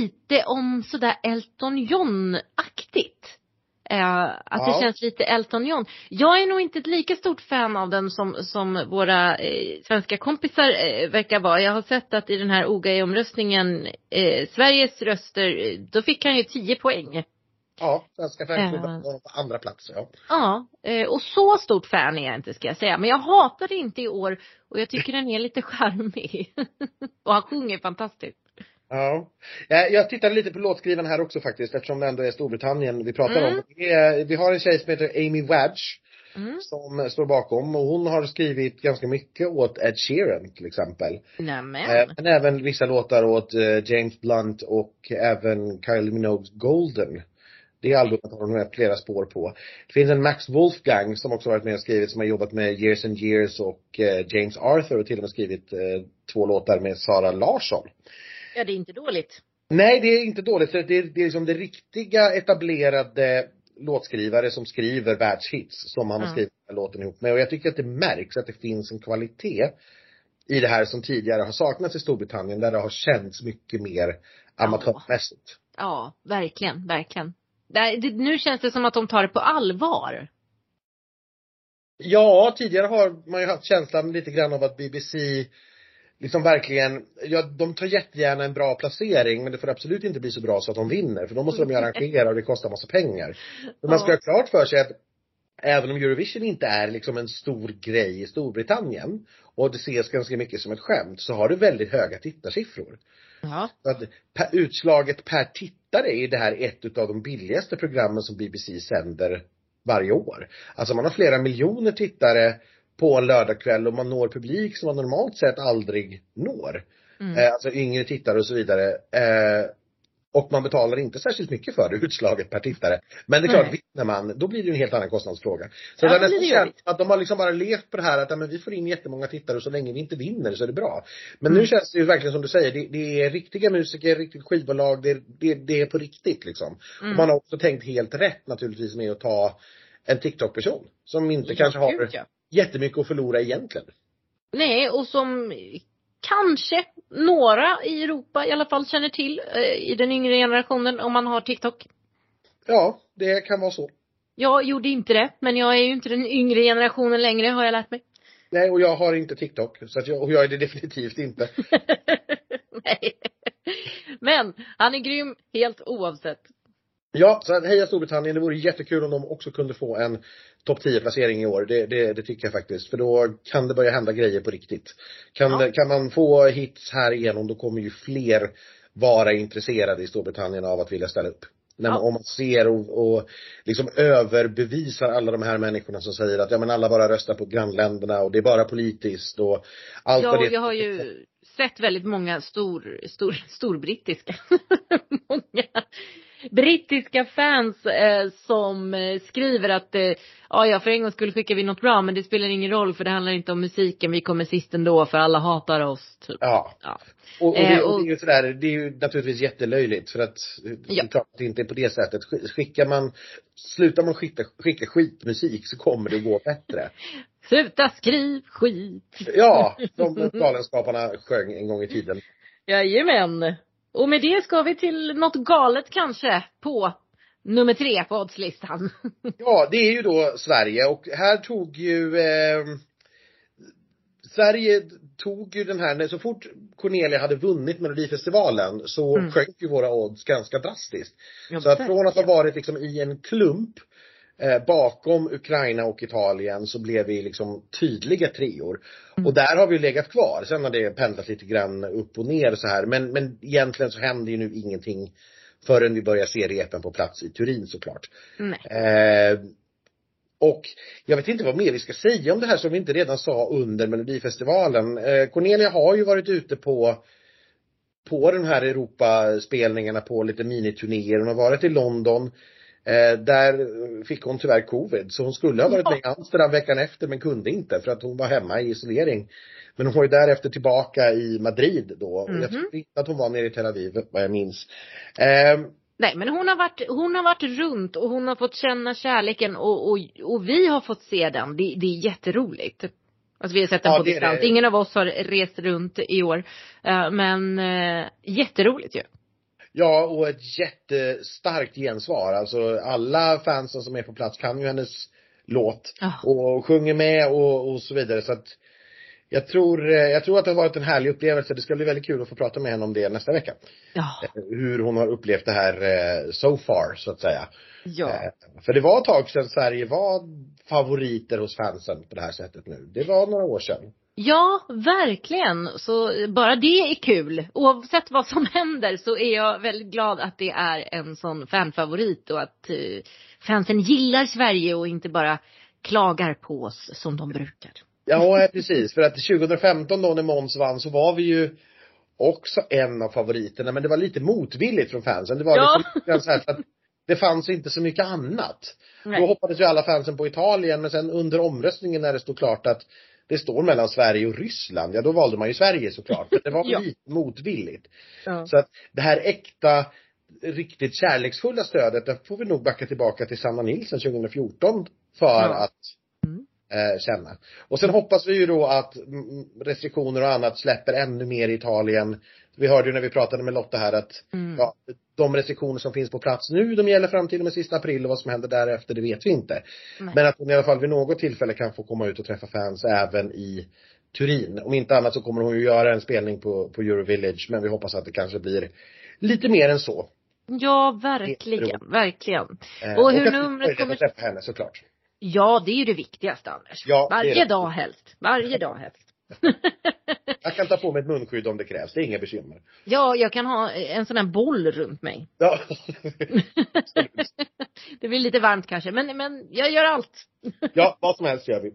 lite om sådär Elton John-aktigt. Eh, att det Ja. känns lite Elton John. Jag är nog inte ett lika stort fan av den som, som våra eh, svenska kompisar eh, verkar vara. Jag har sett att i den här OGAE-omröstningen, eh, Sveriges röster, eh, då fick han ju 10 poäng. Ja, Svenska Ja. var på andra plats, ja. Ja, eh, och så stort fan är jag inte ska jag säga. Men jag hatar det inte i år och jag tycker den är lite charmig. och han sjunger fantastiskt. Ja. Eh, Jag tittade lite på låtskriven här också faktiskt eftersom det ändå är Storbritannien vi pratar Mm. om. Vi har en tjej som heter Amy Wadge Mm. som står bakom och hon har skrivit ganska mycket åt Ed Sheeran till exempel. Nämen. Eh, Men även vissa låtar åt eh, James Blunt och även Kylie Minogues Golden. Det albumet har hon med flera spår på. Det finns en Max Wolfgang som också varit med och skrivit som har jobbat med Years and Years och James Arthur och till och med skrivit två låtar med Sara Larsson. Ja, det är inte dåligt. Nej, det är inte dåligt. Det är, det är liksom det riktiga etablerade låtskrivare som skriver världshits som han har Ja. skrivit den här låten ihop med. Och jag tycker att det märks att det finns en kvalitet i det här som tidigare har saknats i Storbritannien där det har känts mycket mer amatörmässigt. Ja, verkligen, verkligen. Det, det, nu känns det som att de tar det på allvar. Ja, tidigare har man ju haft känslan lite grann av att BBC liksom verkligen, ja de tar jättegärna en bra placering men det får absolut inte bli så bra så att de vinner för då måste de ju arrangera och det kostar massa pengar. Men man ska ha klart för sig att även om Eurovision inte är liksom en stor grej i Storbritannien och det ses ganska mycket som ett skämt så har det väldigt höga tittarsiffror. Ja. Så att per, utslaget per tittare är det här ett utav de billigaste programmen som BBC sänder varje år. Alltså man har flera miljoner tittare på en lördagkväll och man når publik som man normalt sett aldrig når. Mm. Eh, alltså yngre tittare och så vidare. Eh, och man betalar inte särskilt mycket för det utslaget per tittare. Men det är klart, Nej. vinner man, då blir det ju en helt annan kostnadsfråga. Så Ja, det har nästan känt att de har liksom bara levt på det här att ja, men vi får in jättemånga tittare och så länge vi inte vinner så är det bra. Men Mm. nu känns det ju verkligen som du säger, det, det är riktiga musiker, riktigt skivbolag, det, det, det är på riktigt liksom. Mm. Och man har också tänkt helt rätt naturligtvis med att ta en TikTok-person som inte Ja, kanske har gud, ja. Jättemycket att förlora egentligen. Nej, och som kanske några i Europa i alla fall känner till eh, i den yngre generationen om man har TikTok. Ja, det kan vara så. Jag gjorde inte det, men jag är ju inte den yngre generationen längre har jag lärt mig. Nej, och jag har inte TikTok, så att jag, och jag är det definitivt inte. Nej. Men han är grym helt oavsett. Ja, så heja Storbritannien. Det vore jättekul om de också kunde få en topp 10 placering i år. Det, det, det tycker jag faktiskt. För då kan det börja hända grejer på riktigt. Kan, Ja. kan man få hits här igenom då kommer ju fler vara intresserade i Storbritannien av att vilja ställa upp. När man, Ja. Om man ser och, och liksom överbevisar alla de här människorna som säger att ja men alla bara röstar på grannländerna och det är bara politiskt och allt vad Ja, det jag har ju sett väldigt många stor, stor, storbrittiska. många brittiska fans eh, som eh, skriver att eh, ja, ja, för en gång skulle skickar vi något bra men det spelar ingen roll för det handlar inte om musiken, vi kommer sist ändå för alla hatar oss. Typ. Ja. Ja. Och, och, det, och det är ju sådär, det är ju naturligtvis jättelöjligt för att det Ja. är klart att det inte är på det sättet. Sk- Skickar man, slutar man skicka, skicka skitmusik så kommer det gå bättre. Sluta skriv skit. Ja, som Galenskaparna sjöng en gång i tiden. Jajamän. Och med det ska vi till något galet kanske på nummer tre på oddslistan. Ja, det är ju då Sverige och här tog ju eh, Sverige tog ju den här, så fort Cornelia hade vunnit Melodifestivalen så Mm. sjönk ju våra odds ganska drastiskt. Ja, Så att från att ha varit liksom i en klump eh, bakom Ukraina och Italien så blev vi liksom tydliga treor. Mm. Och där har vi legat kvar. Sen har det pendlat lite grann upp och ner så här. Men, men egentligen så händer ju nu ingenting förrän vi börjar se repen på plats i Turin såklart. Nej. Eh, och jag vet inte vad mer vi ska säga om det här som vi inte redan sa under Melodifestivalen. Eh, Cornelia har ju varit ute på på de här Europaspelningarna på lite miniturnéer. Hon har varit i London. Eh, där fick hon tyvärr covid. Så hon skulle ha varit Ja. med i Amsterdam veckan efter men kunde inte för att hon var hemma i isolering. Men hon var ju därefter tillbaka i Madrid då. Mhm. Jag tror inte att hon var nere i Tel Aviv vad jag minns. Eh, Nej men hon har varit, hon har varit runt och hon har fått känna kärleken och, och, och vi har fått se den. Det, det är jätteroligt. Alltså vi har sett den Ja, på distans. Ingen av oss har rest runt i år. Eh, Men eh, jätteroligt ju. Ja, och ett jättestarkt gensvar. Alltså alla fansen som är på plats kan ju hennes låt. Ja. Och sjunger med och, och så vidare. Så att jag tror, eh, jag tror att det har varit en härlig upplevelse. Det ska bli väldigt kul att få prata med henne om det nästa vecka. Ja. Hur hon har upplevt det här eh, so far, så att säga. Ja. Eh, För det var ett tag sedan Sverige var favoriter hos fansen på det här sättet nu. Det var några år sedan. Ja, verkligen. Så bara det är kul. Oavsett vad som händer så är jag väldigt glad att det är en sån fanfavorit och att eh, fansen gillar Sverige och inte bara klagar på oss som de brukar. Ja, precis. För att 2015 då när Måns vann så var vi ju också en av favoriterna. Men det var lite motvilligt från fansen. Det var Ja. liksom så här att det fanns inte så mycket annat. Nej. Då hoppades ju alla fansen på Italien men sen under omröstningen när det stod klart att det står mellan Sverige och Ryssland, ja då valde man ju Sverige såklart. Men det var Ja. lite motvilligt. Ja. Så att det här äkta, riktigt kärleksfulla stödet, där får vi nog backa tillbaka till Sanna Nilsson 2014 för Ja. att Mm. eh, känna. Och sen hoppas vi ju då att mm, restriktioner och annat släpper ännu mer i Italien. Vi hörde ju när vi pratade med Lotta här att Mm. ja, de restriktioner som finns på plats nu, de gäller fram till och med sista april och vad som händer därefter, det vet vi inte. Nej. Men att hon i alla fall vid något tillfälle kan få komma ut och träffa fans även i Turin. Om inte annat så kommer hon ju göra en spelning på, på Eurovillage, men vi hoppas att det kanske blir lite mer än så. Ja, verkligen, verkligen. Eh, Och hur får numret kommer- att träffa henne såklart. Ja, det är ju det viktigaste Anders. Ja, det Varje det. dag helst. Varje dag helst. Jag kan ta på mig ett munskydd om det krävs, det är inga bekymmer. Ja, jag kan ha en sån här boll runt mig. Ja. Det blir lite varmt kanske, men, men jag gör allt. ja, vad som helst gör vi.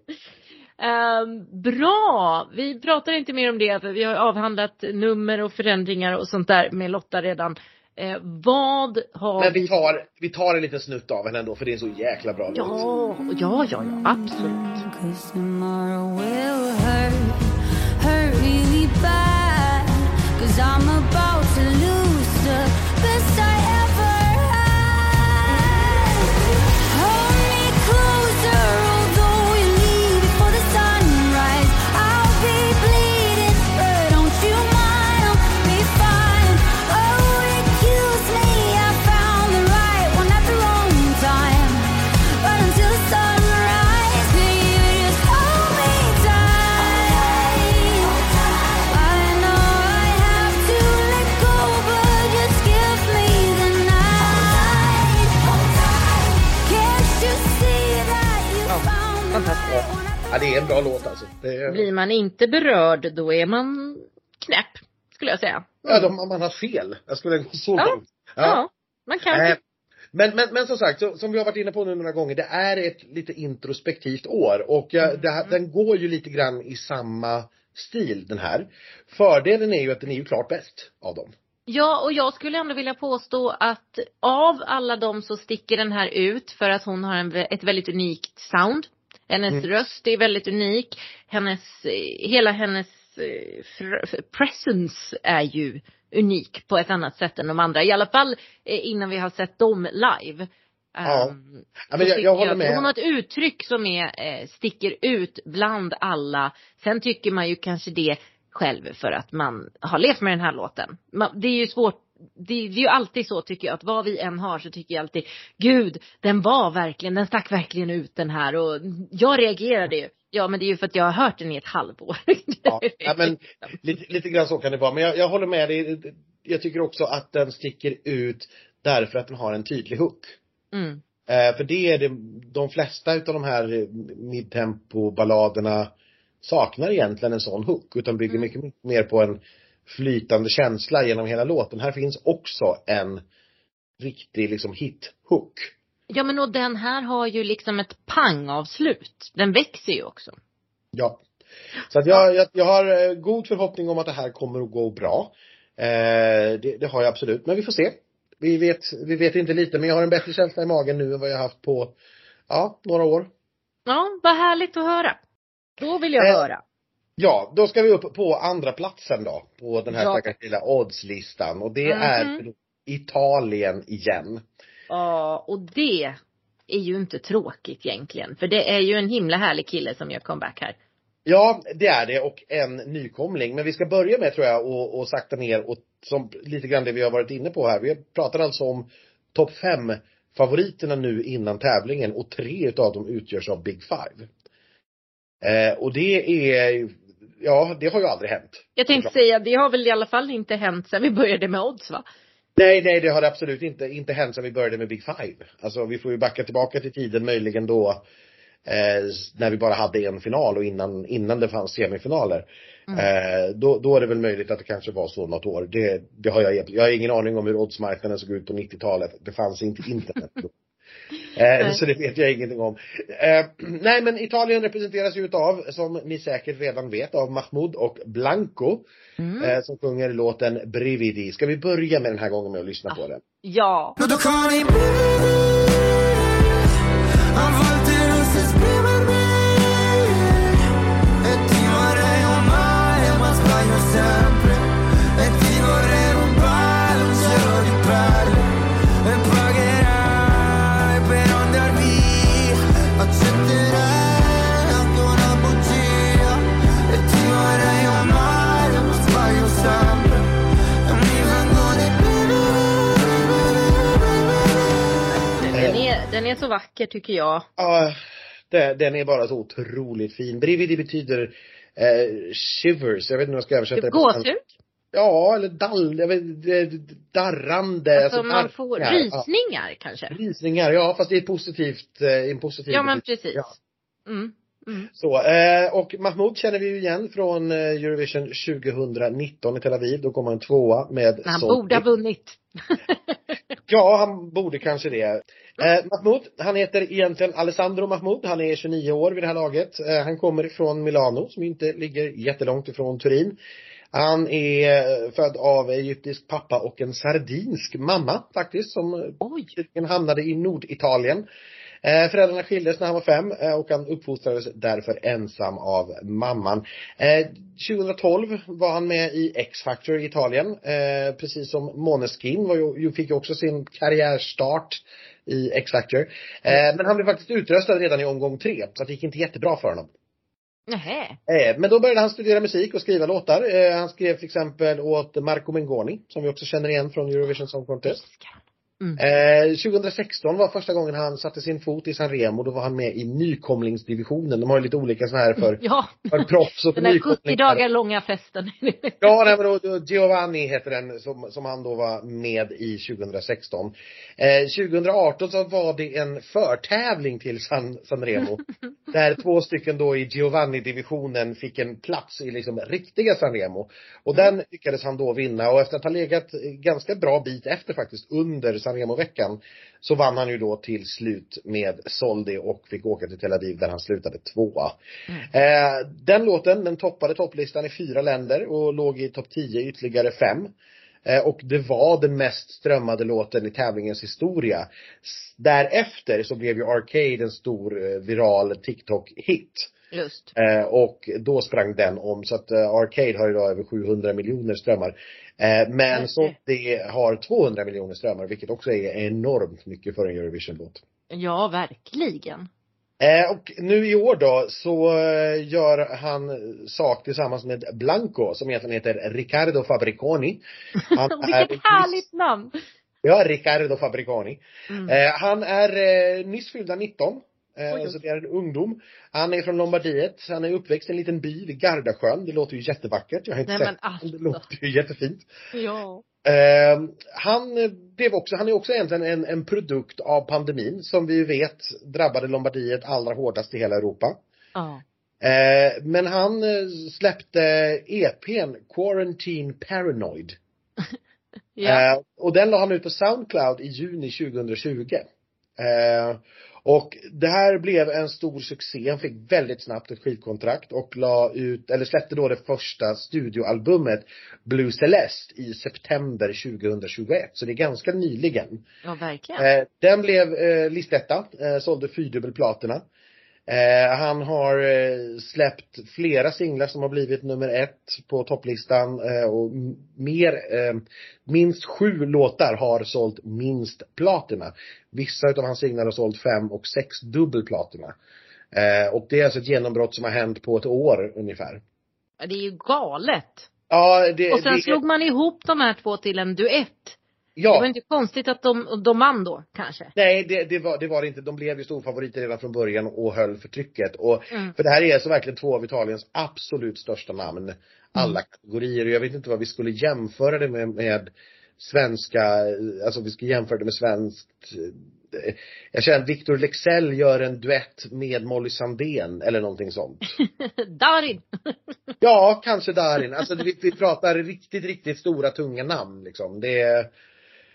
Ehm, bra! Vi pratar inte mer om det för vi har avhandlat nummer och förändringar och sånt där med Lotta redan. Eh, vad har Men vi tar, vi tar en liten snutt av henne ändå för det är en så jäkla bra låt. Ja, ja, ja, ja, absolut. Bad. Cause I'm about to lose det är en bra låt alltså. Det är, Blir man inte berörd, då är man knäpp, skulle jag säga. ja, de, man har fel. Jag skulle gå så Ja. långt. Ja, man kan Eh, men, men, men som sagt, så, som vi har varit inne på nu några gånger, det är ett lite introspektivt år och jag, det, här- den går ju lite grann i samma stil den här. Fördelen är ju att den är ju klart bäst av dem. Ja, och jag skulle ändå vilja påstå att av alla dem så sticker den här ut för att hon har en, ett väldigt unikt sound. Hennes Mm. röst är väldigt unik. Hennes, eh, hela hennes eh, presence är ju unik på ett annat sätt än de andra. I alla fall eh, innan vi har sett dem live. Ja. Ehm, Ja, men så jag, jag håller att med. Hon har ett uttryck som är, sticker ut bland alla. Sen tycker man ju kanske det själv för att man har levt med den här låten. Det är ju svårt, det, det är ju alltid så tycker jag att vad vi än har så tycker jag alltid, gud den var verkligen, den stack verkligen ut den här och jag reagerade ju. Ja men det är ju för att jag har hört den i ett halvår. Ja, ja, men lite, lite grann så kan det vara. Men jag, jag håller med dig. Jag tycker också att den sticker ut därför att den har en tydlig hook. Mm. Eh, för det är det, de flesta utav de här midtempo-balladerna saknar egentligen en sån hook utan bygger Mm. mycket mer på en flytande känsla genom hela låten. Här finns också en riktig liksom hit-hook. Ja men och den här har ju liksom ett pangavslut. Den växer ju också. Ja. Så att jag, jag, jag har eh, god förhoppning om att det här kommer att gå bra. Eh, det, det har jag absolut, men vi får se. Vi vet, vi vet inte lite, men jag har en bättre känsla i magen nu än vad jag haft på, ja, några år. Ja, vad härligt att höra. Då vill jag Eh, höra. Ja, då ska vi upp på andra platsen då, på den här Ja. stackars lilla oddslistan. Och det Mhm. är Italien igen. Ja, och det är ju inte tråkigt egentligen. För det är ju en himla härlig kille som gör comeback här. Ja, det är det och en nykomling. Men vi ska börja med tror jag och, och sakta ner och som lite grann det vi har varit inne på här. Vi pratar alltså om topp fem favoriterna nu innan tävlingen och tre utav dem utgörs av Big Five. Eh, och det är, ja det har ju aldrig hänt. Jag tänkte säga, det har väl i alla fall inte hänt sedan vi började med odds va? Nej, nej det har det absolut inte, inte hänt sedan vi började med Big Five. Alltså vi får ju backa tillbaka till tiden möjligen då eh, när vi bara hade en final och innan, innan det fanns semifinaler. Eh, då, då är det väl möjligt att det kanske var så något år. Det, det har jag, jag har ingen aning om hur oddsmarknaden såg ut på 90-talet. Det fanns inte internet då. Eh, så det vet jag ingenting om. Eh, nej men Italien representeras ju utav, som ni säkert redan vet, av Mahmoud och Blanco. Mm. Eh, som sjunger låten Brividi. Ska vi börja med den här gången med att lyssna på den? Ja. Är, den är så vacker tycker jag. Ja, det- den är bara så otroligt fin. Brividi betyder eh, shivers, jag vet inte hur jag ska översätta Typ svenska. gåshud. Ja, eller dall, jag vet, det- darrande. Alltså man får rysningar kanske. Ja, rysningar, ja fast det är positivt, eh, en positiv Ja men precis. Ja. Mm. Mm. Så, eh, och Mahmoud känner vi ju igen från eh, Eurovision 2019 i Tel Aviv. Då kom han tvåa med Men han Soldier. borde ha vunnit. Ja, han borde kanske det. Eh, Mahmoud, han heter egentligen Alessandro Mahmoud. Han är 29 år vid det här laget. Eh, han kommer ifrån Milano som inte ligger jättelångt ifrån Turin. Han är eh, född av egyptisk pappa och en sardinsk mamma faktiskt som Oj. hamnade i Norditalien. Eh, föräldrarna skildes när han var fem eh, och han uppfostrades därför ensam av mamman. Eh, 2012 var han med i X-Factor i Italien. Eh, precis som Måneskin var ju, fick ju också sin karriärstart i X-Factor. Eh, men han blev faktiskt utröstad redan i omgång tre, så det gick inte jättebra för honom. Nähä. Eh, men då började han studera musik och skriva låtar. Han skrev till exempel åt Marco Mengoni, som vi också känner igen från Eurovision Song Contest. Mm. Eh, 2016 var första gången han satte sin fot i San Remo. Då var han med i nykomlingsdivisionen. De har ju lite olika sådana här för, Ja. för proffs och för Den där 70 nykomlingar. dagar långa festen. Ja, nej, men då, då, Giovanni heter den som, som han då var med i 2016. Eh, 2018 så var det en förtävling till San, San Remo. där två stycken då i Giovanni-divisionen fick en plats i liksom riktiga San Remo. Och den lyckades han då vinna och efter att ha legat ganska bra bit efter faktiskt under San Remo-veckan så vann han ju då till slut med Soldi och fick åka till Tel Aviv där han slutade tvåa. Eh, den låten, den toppade topplistan i fyra länder och låg i topp 10 i ytterligare fem. Eh, och det var den mest strömmade låten i tävlingens historia. Därefter så blev ju Arcade en stor eh, viral TikTok-hit. Just. Eh, och då sprang den om så att eh, Arcade har idag över 700 miljoner strömmar. Eh, men Okej. så det har 200 miljoner strömmar vilket också är enormt mycket för en Eurovision-låt. Ja, verkligen. Eh, och nu i år då så eh, gör han sak tillsammans med Blanco som egentligen heter Riccardo Fabriconi. Han Vilket härligt namn! Ja, Riccardo Fabriconi. Mm. Han är nyss fyllda 19. Eh, så det är en ungdom. Han är från Lombardiet. Han är uppväxt i en liten by vid Gardasjön. Det låter ju jättevackert. Jag har inte Nej, sett men det. alltså. Det låter ju jättefint. Ja. Eh, han blev också, han är också egentligen en, en produkt av pandemin som vi vet drabbade Lombardiet allra hårdast i hela Europa. Ja. Eh, men han eh, släppte EPn Quarantine Paranoid. Ja. Eh, och den la han ut på Soundcloud i juni 2020. Och det här blev en stor succé. Han fick väldigt snabbt ett skivkontrakt och la ut, eller släppte då det första studioalbumet Blue Celeste i september 2021. Så det är ganska nyligen. ja, verkligen. Eh, den blev eh, listetta, eh, sålde fyrdubbelplatina. Eh, han har eh, släppt flera singlar som har blivit nummer ett på topplistan eh, och mer, eh, minst sju låtar har sålt minst platina. Vissa utav hans singlar har sålt fem och sex dubbelplatina. Eh, och det är alltså ett genombrott som har hänt på ett år ungefär. Ja, Det är ju galet. Ja, det, Och sen det, slog man ihop de här två till en duett. Det ja, var inte konstigt att de, de vann då, kanske. Nej, det, det, var, det var det inte. De blev ju storfavoriter redan från början och höll för trycket. Och, Mm. För det här är så verkligen två av Italiens absolut största namn. Alla kategorier. Och jag vet inte vad vi skulle jämföra det med, med svenska, alltså vi ska jämföra det med svenskt. eh, Jag känner att Victor Lexell gör en duett med Molly Sandén eller någonting sånt. Darin! Ja, kanske Darin. Alltså vi, vi pratar riktigt, riktigt stora tunga namn liksom. Det är,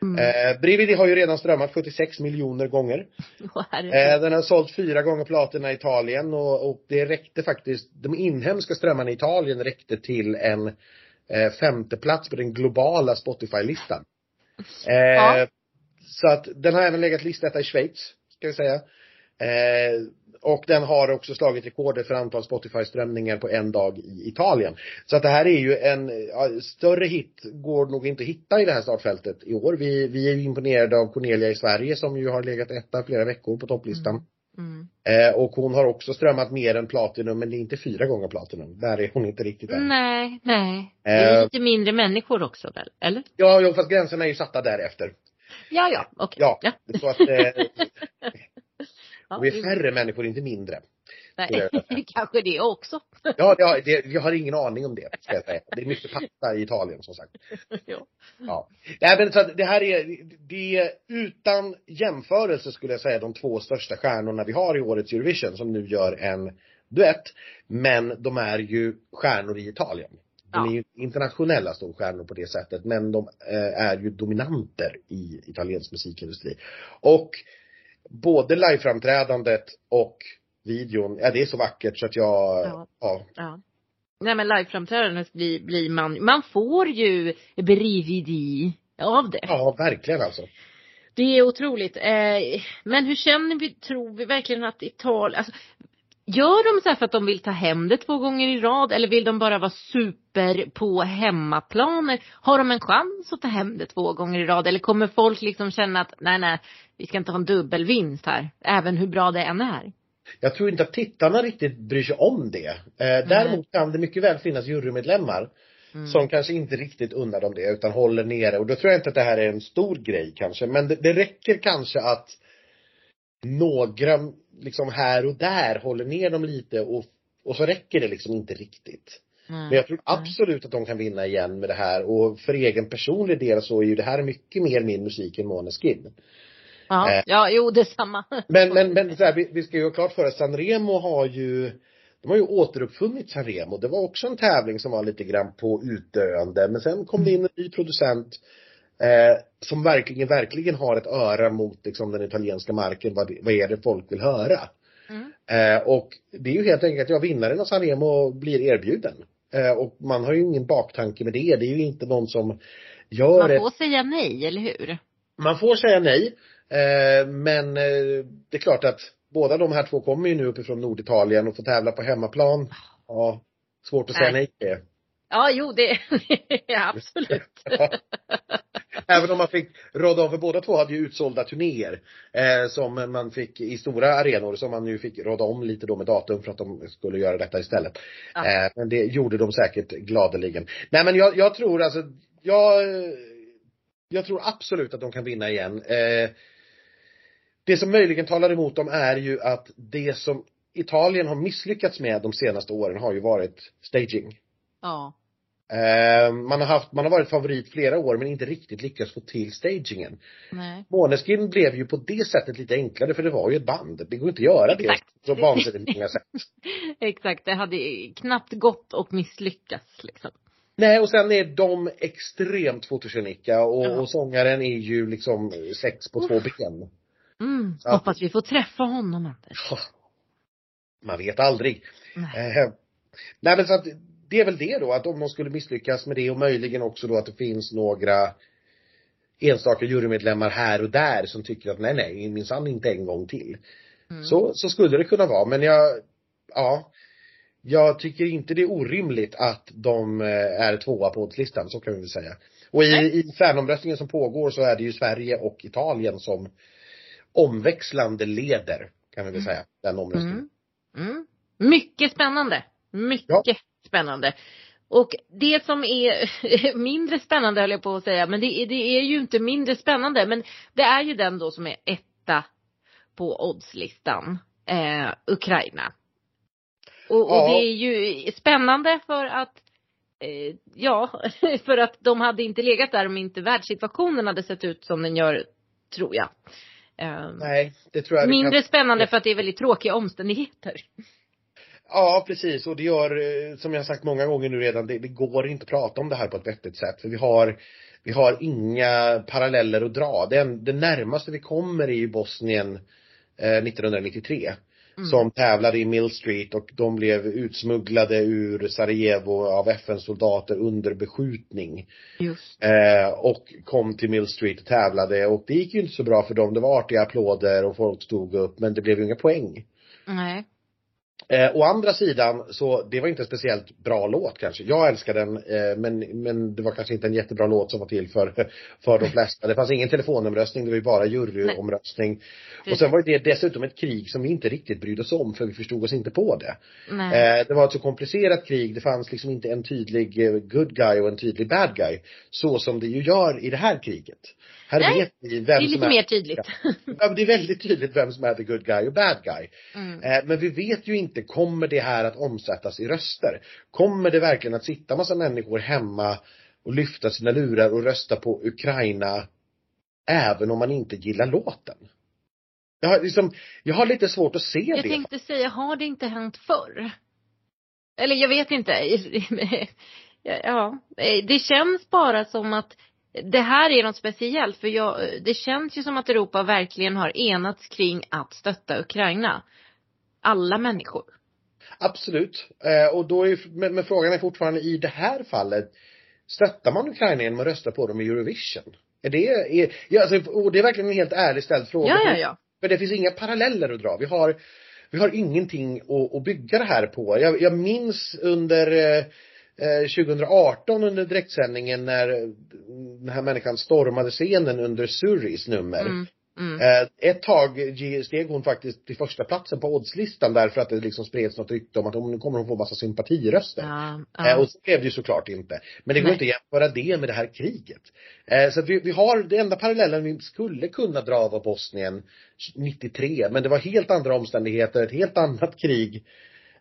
Mm. eh, Brividi har ju redan strömmat 76 miljoner gånger. Herregud. Eh, den har sålt fyra gånger platina i Italien och, och det räckte faktiskt, de inhemska strömmarna i Italien räckte till en eh, femte plats på den globala Spotify-listan. Eh, Ja. Så att den har även legat listetta i Schweiz, ska vi säga. Eh, och den har också slagit rekordet för antal Spotify-strömningar på en dag i Italien. Så att det här är ju en, ja, större hit går nog inte att hitta i det här startfältet i år. Vi, vi är ju imponerade av Cornelia i Sverige som ju har legat etta flera veckor på topplistan. Mm. Eh, och hon har också strömmat mer än platinum men det är inte fyra gånger platinum. Där är hon inte riktigt än. Nej, nej. Det är Eh. lite mindre människor också väl? Eller? Ja, jo, fast gränserna är ju satta därefter. Ja, ja, okej. Ja, ja. så att eh, Ja, vi är färre människor, inte mindre. Nej, kanske det också. Ja, ja det, jag har ingen aning om det, ska jag säga. Det är mycket pasta i Italien som sagt. ja. Ja. Nej men så att det här är, det är utan jämförelse skulle jag säga de två största stjärnorna vi har i årets Eurovision som nu gör en duett. Men de är ju stjärnor i Italien. De Ja. är ju internationella storstjärnor på det sättet men de eh, är ju dominanter i italiensk musikindustri. Och både liveframträdandet och videon, ja det är så vackert så att jag, Ja. ja, ja. Nej men liveframträdandet blir, blir man, man får ju brividi av det. ja verkligen alltså. Det är otroligt. Eh, men hur känner vi, tror vi verkligen att Italien, alltså, gör de så här för att de vill ta hem det två gånger i rad eller vill de bara vara super på hemmaplan? Har de en chans att ta hem det två gånger i rad eller kommer folk liksom känna att nej nej, vi ska inte ha en dubbelvinst här, även hur bra det än är? Jag tror inte att tittarna riktigt bryr sig om det. Eh, däremot kan det mycket väl finnas jurymedlemmar Mm. som kanske inte riktigt undrar dem det utan håller nere och då tror jag inte att det här är en stor grej kanske men det, det räcker kanske att några liksom här och där håller ner dem lite och, och så räcker det liksom inte riktigt. Men jag tror absolut att de kan vinna igen med det här och för egen personlig del så är ju det här mycket mer min musik än Måneskin. Ja, eh, ja, jo detsamma. Men, men, men så här, vi, vi ska ju ha klart för oss, Sanremo har ju de har ju återuppfunnit Sanremo. Det var också en tävling som var lite grann på utdöende. Men sen kom det in en ny producent eh, som verkligen, verkligen har ett öra mot liksom, den italienska marken. Vad, vad är det folk vill höra? Mm. Eh, och det är ju helt enkelt ja, vinnaren av Sanremo blir erbjuden. Eh, och man har ju ingen baktanke med det. Det är ju inte någon som gör Man ett får säga nej, eller hur? Man får säga nej. Eh, men eh, det är klart att båda de här två kommer ju nu uppifrån Norditalien och får tävla på hemmaplan. Ja, svårt att säga Nej. Ja, jo det, ja, absolut. Även om man fick råda av, för båda två hade ju utsålda turnéer. Eh, som man fick i stora arenor som man nu fick råda om lite då med datum för att de skulle göra detta istället. Ja. Eh, men det gjorde de säkert gladeligen. Nej men jag, jag tror alltså, jag, jag tror absolut att de kan vinna igen. Eh, det som möjligen talar emot dem är ju att det som Italien har misslyckats med de senaste åren har ju varit staging. Ja. Eh, man har haft, man har varit favorit flera år men inte riktigt lyckats få till stagingen. Nej. Måneskin blev ju på det sättet lite enklare för det var ju ett band. Det går inte att göra det Exakt. så vansinnigt många sätt. Exakt, det hade knappt gått och misslyckats liksom. Nej och sen är de extremt fotogenika och, Ja. och sångaren är ju liksom sex på två ben. Mm. Hoppas vi får träffa honom Anders. Man vet aldrig. Nej. Eh, nej men så att det är väl det då att om de skulle misslyckas med det och möjligen också då att det finns några enstaka jurymedlemmar här och där som tycker att nej nej minsann inte en gång till. Mm. Så, så skulle det kunna vara men jag, ja. Jag tycker inte det är orimligt att de eh, är tvåa på oddslistan, så kan vi väl säga. Och i, Nej. i fanomröstningen som pågår så är det ju Sverige och Italien som omväxlande leder, kan vi väl säga, den omröstningen. Mm. Mm. Mycket spännande. Mycket spännande. Och det som är mindre spännande höll jag på att säga, men det är, det är ju inte mindre spännande, men det är ju den då som är etta på oddslistan, eh, Ukraina. Och, och Ja. det är ju spännande för att eh, Ja, för att de hade inte legat där om inte världssituationen hade sett ut som den gör, tror jag. Eh, Nej, det tror jag mindre kan... spännande för att det är väldigt tråkiga omständigheter. Ja, precis. Och det gör, eh, som jag har sagt många gånger nu redan, det, det går inte att prata om det här på ett vettigt sätt. För vi har, vi har inga paralleller att dra. Den, det närmaste vi kommer är ju Bosnien eh, 1993. Mm. Som tävlade i Mill Street och de blev utsmugglade ur Sarajevo av FN-soldater under beskjutning. Just. Eh, och kom till Mill Street och tävlade och det gick ju inte så bra för dem. Det var artiga applåder och folk stod upp men det blev ju inga poäng. Nej. Eh, å andra sidan så, det var inte en speciellt bra låt kanske. Jag älskar den, eh, men, men det var kanske inte en jättebra låt som var till för, för de flesta. Det fanns ingen telefonomröstning, det var ju bara juryomröstning. Och sen var det dessutom ett krig som vi inte riktigt brydde oss om för vi förstod oss inte på det. Nej. Eh, det var ett så komplicerat krig, det fanns liksom inte en tydlig eh, good guy och en tydlig bad guy. Så som det ju gör i det här kriget. Här Nej, vet vi vem det är som lite mer tydligt. Ja, det är väldigt tydligt vem som är the good guy och bad guy. Mm. Eh, Men vi vet ju inte, kommer det här att omsättas i röster? Kommer det verkligen att sitta massa människor hemma och lyfta sina lurar och rösta på Ukraina även om man inte gillar låten? Jag har, liksom, jag har lite svårt att se Jag det. tänkte säga, har det inte hänt förr? Eller jag vet inte. Ja, det känns bara som att det här är något speciellt för jag, det känns ju som att Europa verkligen har enats kring att stötta Ukraina. Alla människor. Absolut. Eh, och då är, men, men frågan är fortfarande i det här fallet, stöttar man Ukraina genom att rösta på dem i Eurovision? Är det, är, ja, alltså, och det är verkligen en helt ärligt ställd fråga. Ja, ja, ja. För det finns inga paralleller att dra. Vi har, vi har ingenting att, att bygga det här på. Jag, jag minns under eh, eh, 2018 under direktsändningen när eh, den här människan stormade scenen under Surris nummer. Mm. Mm. Eh, ett tag steg hon faktiskt till första platsen på oddslistan därför att det liksom spreds något rykte om att hon, nu kommer hon få massa sympatiröster. Ja, Eh, ja. och så blev det ju såklart inte. Men det går Nej. inte att jämföra det med det här kriget. Eh, så att vi, vi har, det enda parallellen vi skulle kunna dra var Bosnien 93. Men det var helt andra omständigheter, ett helt annat krig.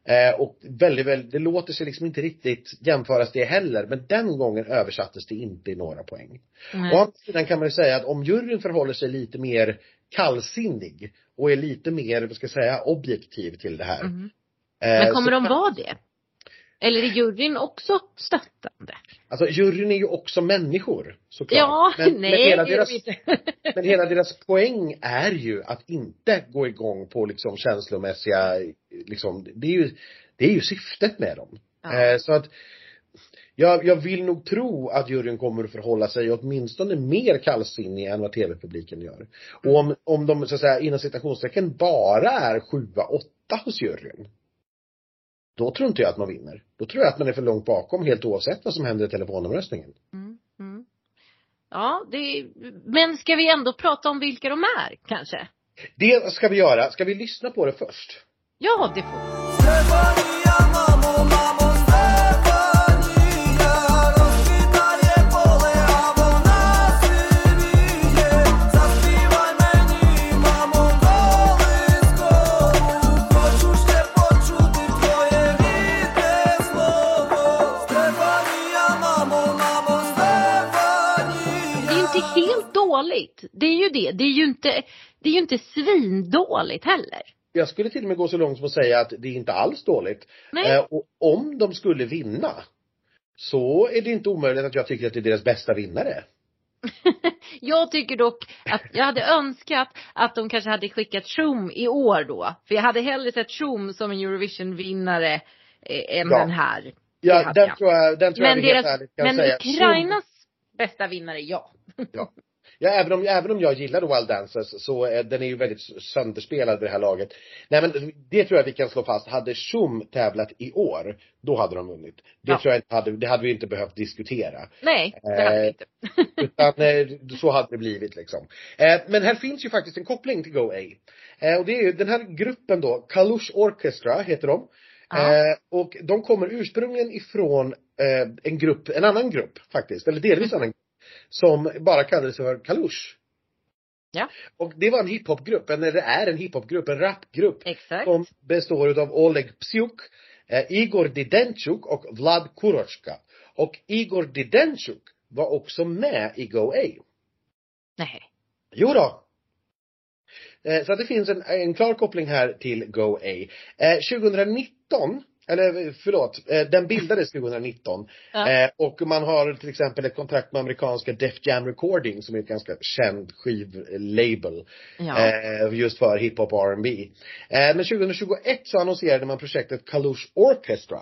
Eh, och väldigt, väldigt, det låter sig liksom inte riktigt jämföras det heller. Men den gången översattes det inte i några poäng. Nej. Å andra sidan kan man ju säga att om juryn förhåller sig lite mer kallsinnig och är lite mer, vad ska jag säga, objektiv till det här. Eh, Men kommer de vara det? Eller är juryn också stöttande? Alltså juryn är ju också människor såklart. Ja, men, nej men, hela deras, men hela deras poäng är ju att inte gå igång på liksom känslomässiga, liksom, det är ju, det är ju syftet med dem. Ja. Eh, så att jag, jag vill nog tro att juryn kommer att förhålla sig åtminstone mer kallsinnig än vad tv-publiken gör. Och om, om de så att säga inom citationstecken bara är sjua, åtta hos juryn. Då tror inte jag att man vinner. Då tror jag att man är för långt bakom helt oavsett vad som händer i telefonomröstningen. Mm, mm. Ja, det, men ska vi ändå prata om vilka de är kanske? Det ska vi göra. Ska vi lyssna på det först? Ja, det får vi. Är ju det. Det är ju inte, det är ju inte svindåligt heller. Jag skulle till och med gå så långt som att säga att det är inte alls dåligt. Nej. Eh, och om de skulle vinna så är det inte omöjligt att jag tycker att det är deras bästa vinnare. Jag tycker dock att jag hade önskat att de kanske hade skickat Shum i år då. För jag hade hellre sett Shum som en Eurovision-vinnare eh, än Ja. den här. Det Ja, den jag. tror jag, den tror Men, jag vi helt deras, ärligt kan men säga. Ukrainas bästa vinnare, ja. Ja. Ja, även om, även om jag gillade Wild Dances så är den är ju väldigt sönderspelad vid det här laget. Nej men det tror jag vi kan slå fast. Hade Schum tävlat i år, då hade de vunnit. Det Ja. tror jag inte hade, det hade vi inte behövt diskutera. Nej, det hade vi Eh, inte. Utan eh, så hade det blivit liksom. Eh, Men här finns ju faktiskt en koppling till Go A. Eh, Och det är ju den här gruppen då, Kalush Orchestra heter de. Eh, Och de kommer ursprungligen ifrån eh, en grupp, en annan grupp faktiskt, eller delvis annan grupp. Som bara kallades för Kalush. Ja. Och det var en hiphopgrupp, eller det är en hiphopgrupp, en rapgrupp. Exakt. Som består av Oleg Psyuk, eh, Igor Didenchuk och Vlad Kurochka. Och Igor Didenchuk var också med i Go A. Nej. Jo då. Eh, Så att det finns en, en klar koppling här till Go A. Eh, 2019, eller förlåt, eh, den bildades 2019. Ja. Eh, och man har till exempel ett kontrakt med amerikanska Def Jam Recording som är ett ganska känd skivlabel. Ja. Eh, just för hiphop och R&B. Men 2021 så annonserade man projektet Kalush Orchestra.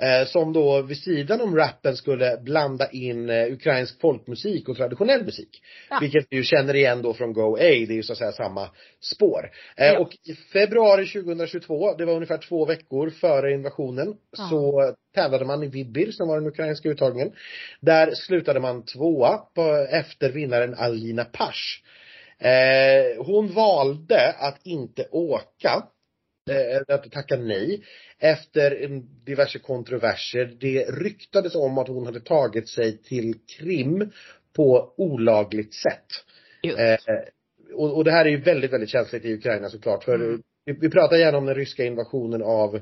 Eh, som då vid sidan om rappen skulle blanda in eh, ukrainsk folkmusik och traditionell musik. Ja. Vilket vi ju känner igen då från Go A, det är ju så att säga samma spår. Eh, Ja. Och i februari 2022, det var ungefär två veckor före invasionen, Ja. så tävlade man i Vibir som var den ukrainska uttagningen. Där slutade man tvåa på, efter vinnaren Alina Pash. Hon valde att inte åka eh, att tacka nej efter en diverse kontroverser. Det ryktades om att hon hade tagit sig till Krim på olagligt sätt. Eh, och, och det här är ju väldigt, väldigt känsligt i Ukraina såklart. För Mm. vi, vi pratar gärna om den ryska invasionen av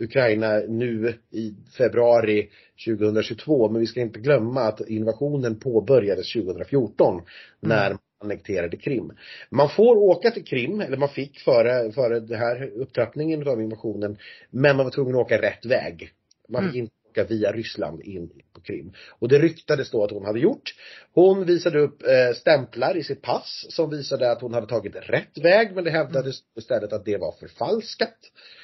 Ukraina nu i februari 2022. Men vi ska inte glömma att invasionen påbörjades 2014. När man annekterade Krim. Man får åka till Krim, eller man fick före, före det här upptrappningen av invasionen. Men man var tvungen att åka rätt väg. Man fick Mm. inte åka via Ryssland in på Krim. Och det ryktades då att hon hade gjort. Hon visade upp eh, stämplar i sitt pass som visade att hon hade tagit rätt väg men det hävdades istället att det var förfalskat.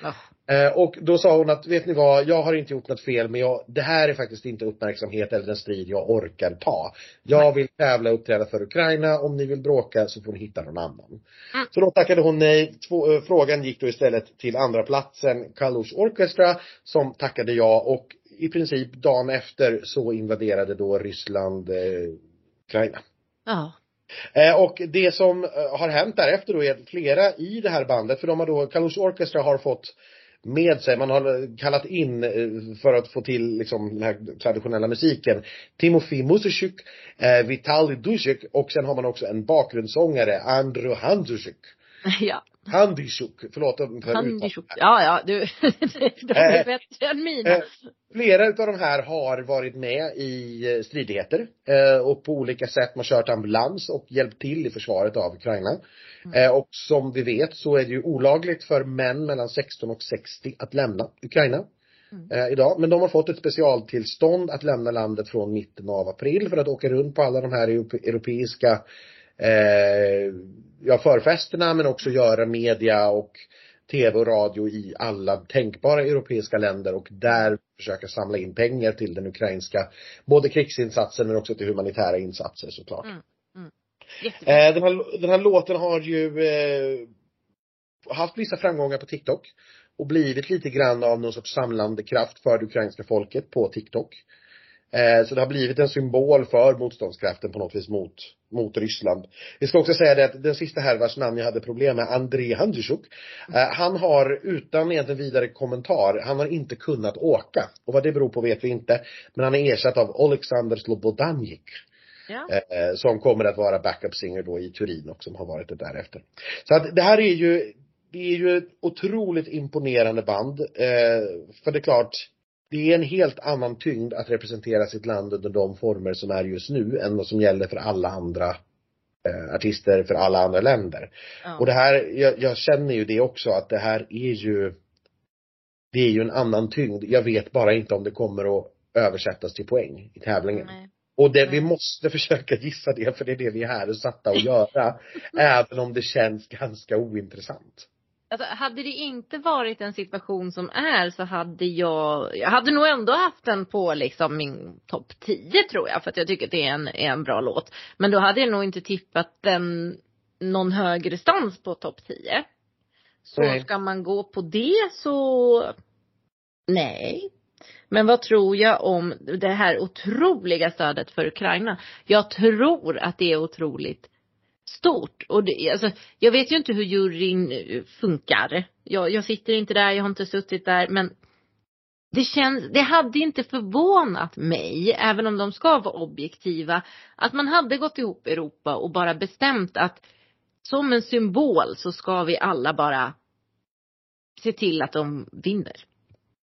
Ja. Eh, och då sa hon att, vet ni vad, jag har inte gjort något fel men jag, det här är faktiskt inte uppmärksamhet eller en strid jag orkar ta. Jag vill tävla och uppträda för Ukraina, om ni vill bråka så får ni hitta någon annan. Mm. Så då tackade hon nej. Två, eh, frågan gick då istället till andra platsen Kalush Orchestra som tackade ja och i princip dagen efter så invaderade då Ryssland eh, Ukraina. Ja. Eh, och det som eh, har hänt därefter då är att flera i det här bandet, för de har då, Kalush Orchestra har fått med sig, man har eh, kallat in eh, för att få till liksom den här traditionella musiken Timofey Musishuk, eh, Vitali Dushik och sen har man också en bakgrundssångare, Andrew Handzushik. Ja. Handishuk, förlåt för uttal. Handishuk. Ja, ja, du. De är Eh, bättre än mina. Eh, Flera utav de här har varit med i eh, stridigheter eh, och på olika sätt man kört ambulans och hjälpt till i försvaret av Ukraina. Eh, och som vi vet så är det ju olagligt för män mellan 16 och 60 att lämna Ukraina. Mm. Eh, idag. Men de har fått ett specialtillstånd att lämna landet från mitten av april för att åka runt på alla de här europe- europeiska eh, ja, förfesterna men också göra media och tv och radio i alla tänkbara europeiska länder och där försöka samla in pengar till den ukrainska, både krigsinsatsen men också till humanitära insatser såklart. Mm. Jättebra. Eh, den, här, den här låten har ju eh, haft vissa framgångar på TikTok och blivit lite grann av någon sorts samlande kraft för det ukrainska folket på TikTok. Eh, så det har blivit en symbol för motståndskraften på något vis mot, mot Ryssland. Vi ska också säga det att den sista här vars namn jag hade problem med, Andrei Handzychuk, eh, han har utan egentligen vidare kommentar, han har inte kunnat åka. Och vad det beror på vet vi inte. Men han är ersatt av Oleksandr Slobodanjik. Ja. Eh, som kommer att vara backup singer då i Turin och som har varit det därefter. Så att det här är ju, det är ju ett otroligt imponerande band. Eh, för det är klart, det är en helt annan tyngd att representera sitt land under de former som är just nu än vad som gäller för alla andra eh, artister för alla andra länder. Ja. Och det här, jag, jag känner ju det också att det här är ju det är ju en annan tyngd. Jag vet bara inte om det kommer att översättas till poäng i tävlingen. Nej. Och det, vi måste försöka gissa det för det är det vi är här och satta att göra. även om det känns ganska ointressant. Alltså, hade det inte varit en situation som är så hade jag, jag hade nog ändå haft den på liksom min topp 10 tror jag för att jag tycker att det är en, är en bra låt. Men då hade jag nog inte tippat den någon högre stans på topp 10. Så Nej. ska man gå på det så, nej. Men vad tror jag om det här otroliga stödet för Ukraina? Jag tror att det är otroligt stort. Och det, alltså, jag vet ju inte hur juryn eh, funkar. Jag, jag sitter inte där, jag har inte suttit där, men det känns, det hade inte förvånat mig, även om de ska vara objektiva, att man hade gått ihop Europa och bara bestämt att som en symbol så ska vi alla bara se till att de vinner.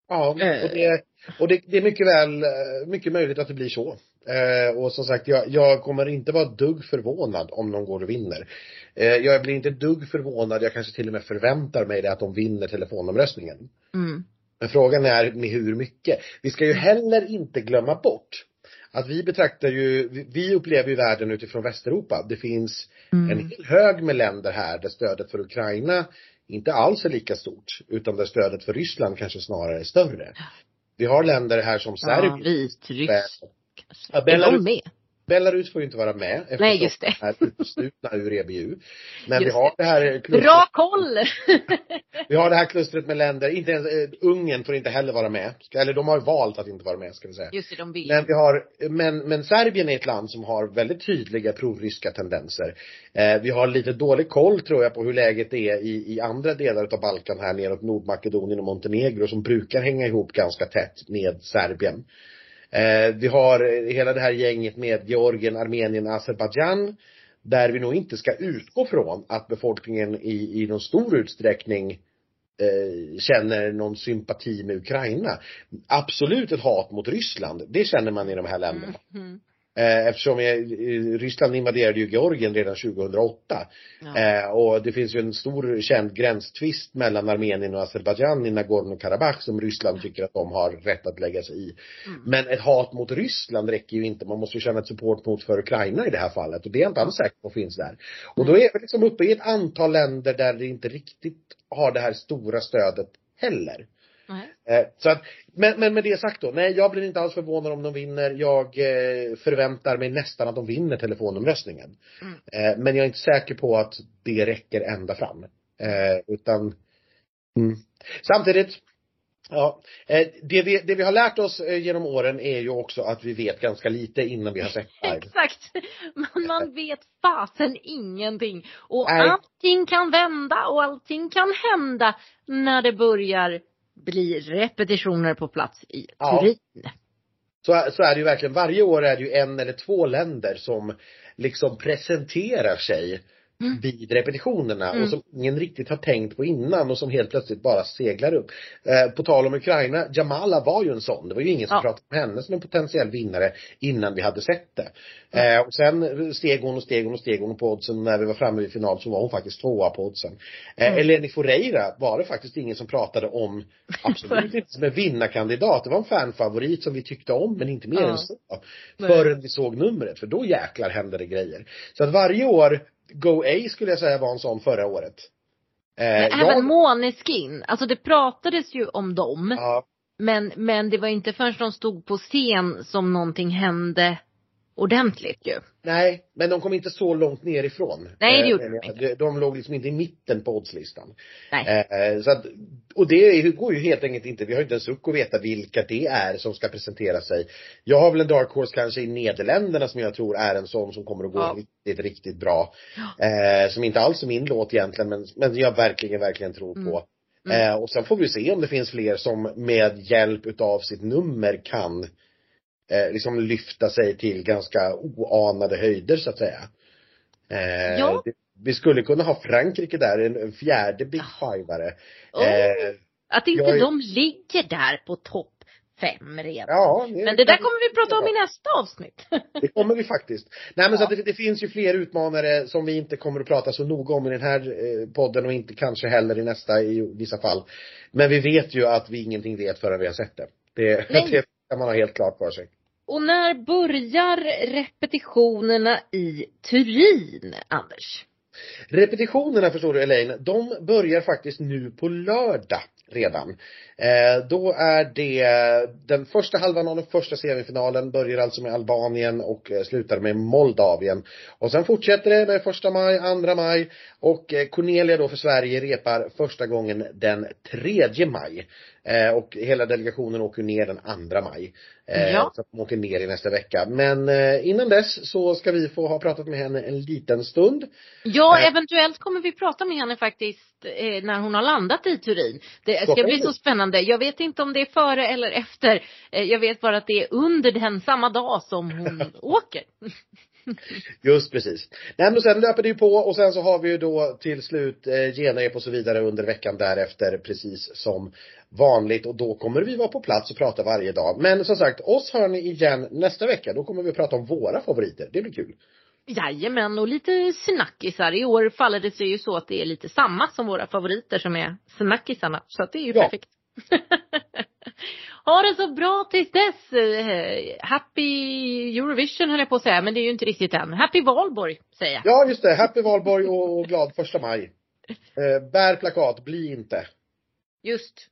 Ja, och Eh. det, och det, det är mycket väl, eh, mycket möjligt att det blir så. Eh, och som sagt, jag, jag kommer inte vara dugg förvånad om de går och vinner. Eh, jag blir inte dugg förvånad, jag kanske till och med förväntar mig det att de vinner telefonomröstningen. Mm. Men frågan är med hur mycket. Vi ska ju heller inte glömma bort att vi betraktar ju, vi- upplever ju världen utifrån Västeuropa. Det finns en Mm. hel hög med länder här där stödet för Ukraina inte alls är lika stort, utan där stödet för Ryssland kanske snarare är större. Vi har länder här som Ja, Serbien, Vitrysk. Ja, Är Belarus- de med? Belarus får ju inte vara med eftersom Nej, just det. de är uteslutna ur EBU. Men Just vi har det här klustret, Bra koll! vi har det här klustret med länder, inte ens eh, Ungern får inte heller vara med. Eller de har valt att inte vara med ska vi säga. Just det, de vill. Men vi har, men, men Serbien är ett land som har väldigt tydliga proryska tendenser. Eh, vi har lite dålig koll tror jag på hur läget är i, i andra delar av Balkan här neråt Nordmakedonien och Montenegro som brukar hänga ihop ganska tätt med Serbien. Eh, vi har eh, hela det här gänget med Georgien, Armenien, Azerbajdzjan. Där vi nog inte ska utgå från att befolkningen i, i någon stor utsträckning eh, känner någon sympati med Ukraina. Absolut ett hat mot Ryssland, det känner man i de här länderna. Mhm. Eh, eftersom eh, Ryssland invaderade ju Georgien redan 2008. Ja. Eh, och det finns ju en stor känd gränstvist mellan Armenien och Azerbajdzjan i Nagorno-Karabach som Ryssland tycker att de har rätt att lägga sig i. Mm. Men ett hat mot Ryssland räcker ju inte. Man måste ju känna ett support mot för Ukraina i det här fallet. Och det är jag inte alls säker på finns där. Och då är vi liksom uppe i ett antal länder där det inte riktigt har det här stora stödet heller. Eh, Så att, men, men med det sagt då, nej jag blir inte alls förvånad om de vinner. Jag eh, förväntar mig nästan att de vinner telefonomröstningen. Mm. Eh, men jag är inte säker på att det räcker ända fram. Eh, utan, mm. Samtidigt, ja, eh, det vi, det vi har lärt oss eh, genom åren är ju också att vi vet ganska lite innan vi har sett live. Exakt. Man, man vet fasen ingenting. Och Nej. allting kan vända och allting kan hända när det börjar bli repetitioner på plats i Ja. Turin. Så, så är det ju verkligen. Varje år är det ju en eller två länder som liksom presenterar sig Mm. vid repetitionerna Mm. och som ingen riktigt har tänkt på innan och som helt plötsligt bara seglar upp. Eh, på tal om Ukraina, Jamala var ju en sån. Det var ju ingen som Ja. pratade om henne som en potentiell vinnare innan vi hade sett det. Eh, och sen steg hon och steg hon och steg hon på oddsen. När vi var framme vid final så var hon faktiskt tvåa på oddsen. Eh, Mm. Eleni Foureira var det faktiskt ingen som pratade om, absolut inte som en vinnarkandidat. Det var en fanfavorit som vi tyckte om men inte mer Ja. än så. Nej. Förrän vi såg numret, för då jäklar hände det grejer. Så att varje år, Go A skulle jag säga var en sån förra året. Eh, Även jag, Måneskin, alltså det pratades ju om dem. ja, Men, men det var inte förrän de stod på scen som någonting hände ordentligt ju. nej, men de kom inte så långt nerifrån. Nej, det Eh, gjorde de inte. de, låg liksom inte i mitten på oddslistan. Nej. Eh, så att, och det går ju helt enkelt inte, vi har ju inte en suck att veta vilka det är som ska presentera sig. Jag har väl en dark horse kanske i Nederländerna som jag tror är en sån som kommer att gå Ja. riktigt, riktigt bra. Eh, som inte alls är min låt egentligen men, men jag verkligen, verkligen tror på. Mm. Eh, och sen får vi se om det finns fler som med hjälp utav sitt nummer kan eh, liksom lyfta sig till ganska oanade höjder så att säga. Eh, Ja. det, vi skulle kunna ha Frankrike där, en, en fjärde Big Five-are. Åh. Eh, Att inte är- de ligger där på topp fem redan. ja, Men det där kommer vi prata om i nästa avsnitt. Det kommer vi faktiskt. Nej men så att det, det finns ju fler utmanare som vi inte kommer att prata så noga om i den här eh, podden och inte kanske heller i nästa i vissa fall. Men vi vet ju att vi ingenting vet förrän vi har sett det. Det, Nej. det kan man ha helt klart för sig. Och när börjar repetitionerna i Turin, Anders? Repetitionerna förstår du Elaine, de börjar faktiskt nu på lördag redan. Eh, då är det den första halvan av den första semifinalen börjar alltså med Albanien och eh, slutar med Moldavien. Och sen fortsätter det med första maj, andra maj och eh, Cornelia då för Sverige repar första gången den tredje maj. Eh, och hela delegationen åker ner den andra maj. Eh, Ja. Så att de åker ner i nästa vecka. Men eh, innan dess så ska vi få ha pratat med henne en liten stund. Ja, Eh. eventuellt kommer vi prata med henne faktiskt eh, när hon har landat i Turin. Det ska bli så spännande. Jag vet inte om det är före eller efter. Eh, jag vet bara att det är under den samma dag som hon åker. Just precis. Nej men sen löper det ju på och sen så har vi ju då till slut eh, genrep och så vidare under veckan därefter precis som vanligt och då kommer vi vara på plats och prata varje dag. Men som sagt, oss hör ni igen nästa vecka. Då kommer vi prata om våra favoriter. Det blir kul. Jajamän, och lite snackisar. I år faller det sig ju så att det är lite samma som våra favoriter som är snackisarna. Så att det är ju Ja. perfekt. ha det så bra tills dess. Eh, Happy Eurovision höll jag på att säga, men det är ju inte riktigt än. Happy Valborg, säger jag. Ja just det, Happy Valborg och, och glad första maj. Eh, bär plakat, bli inte. Just.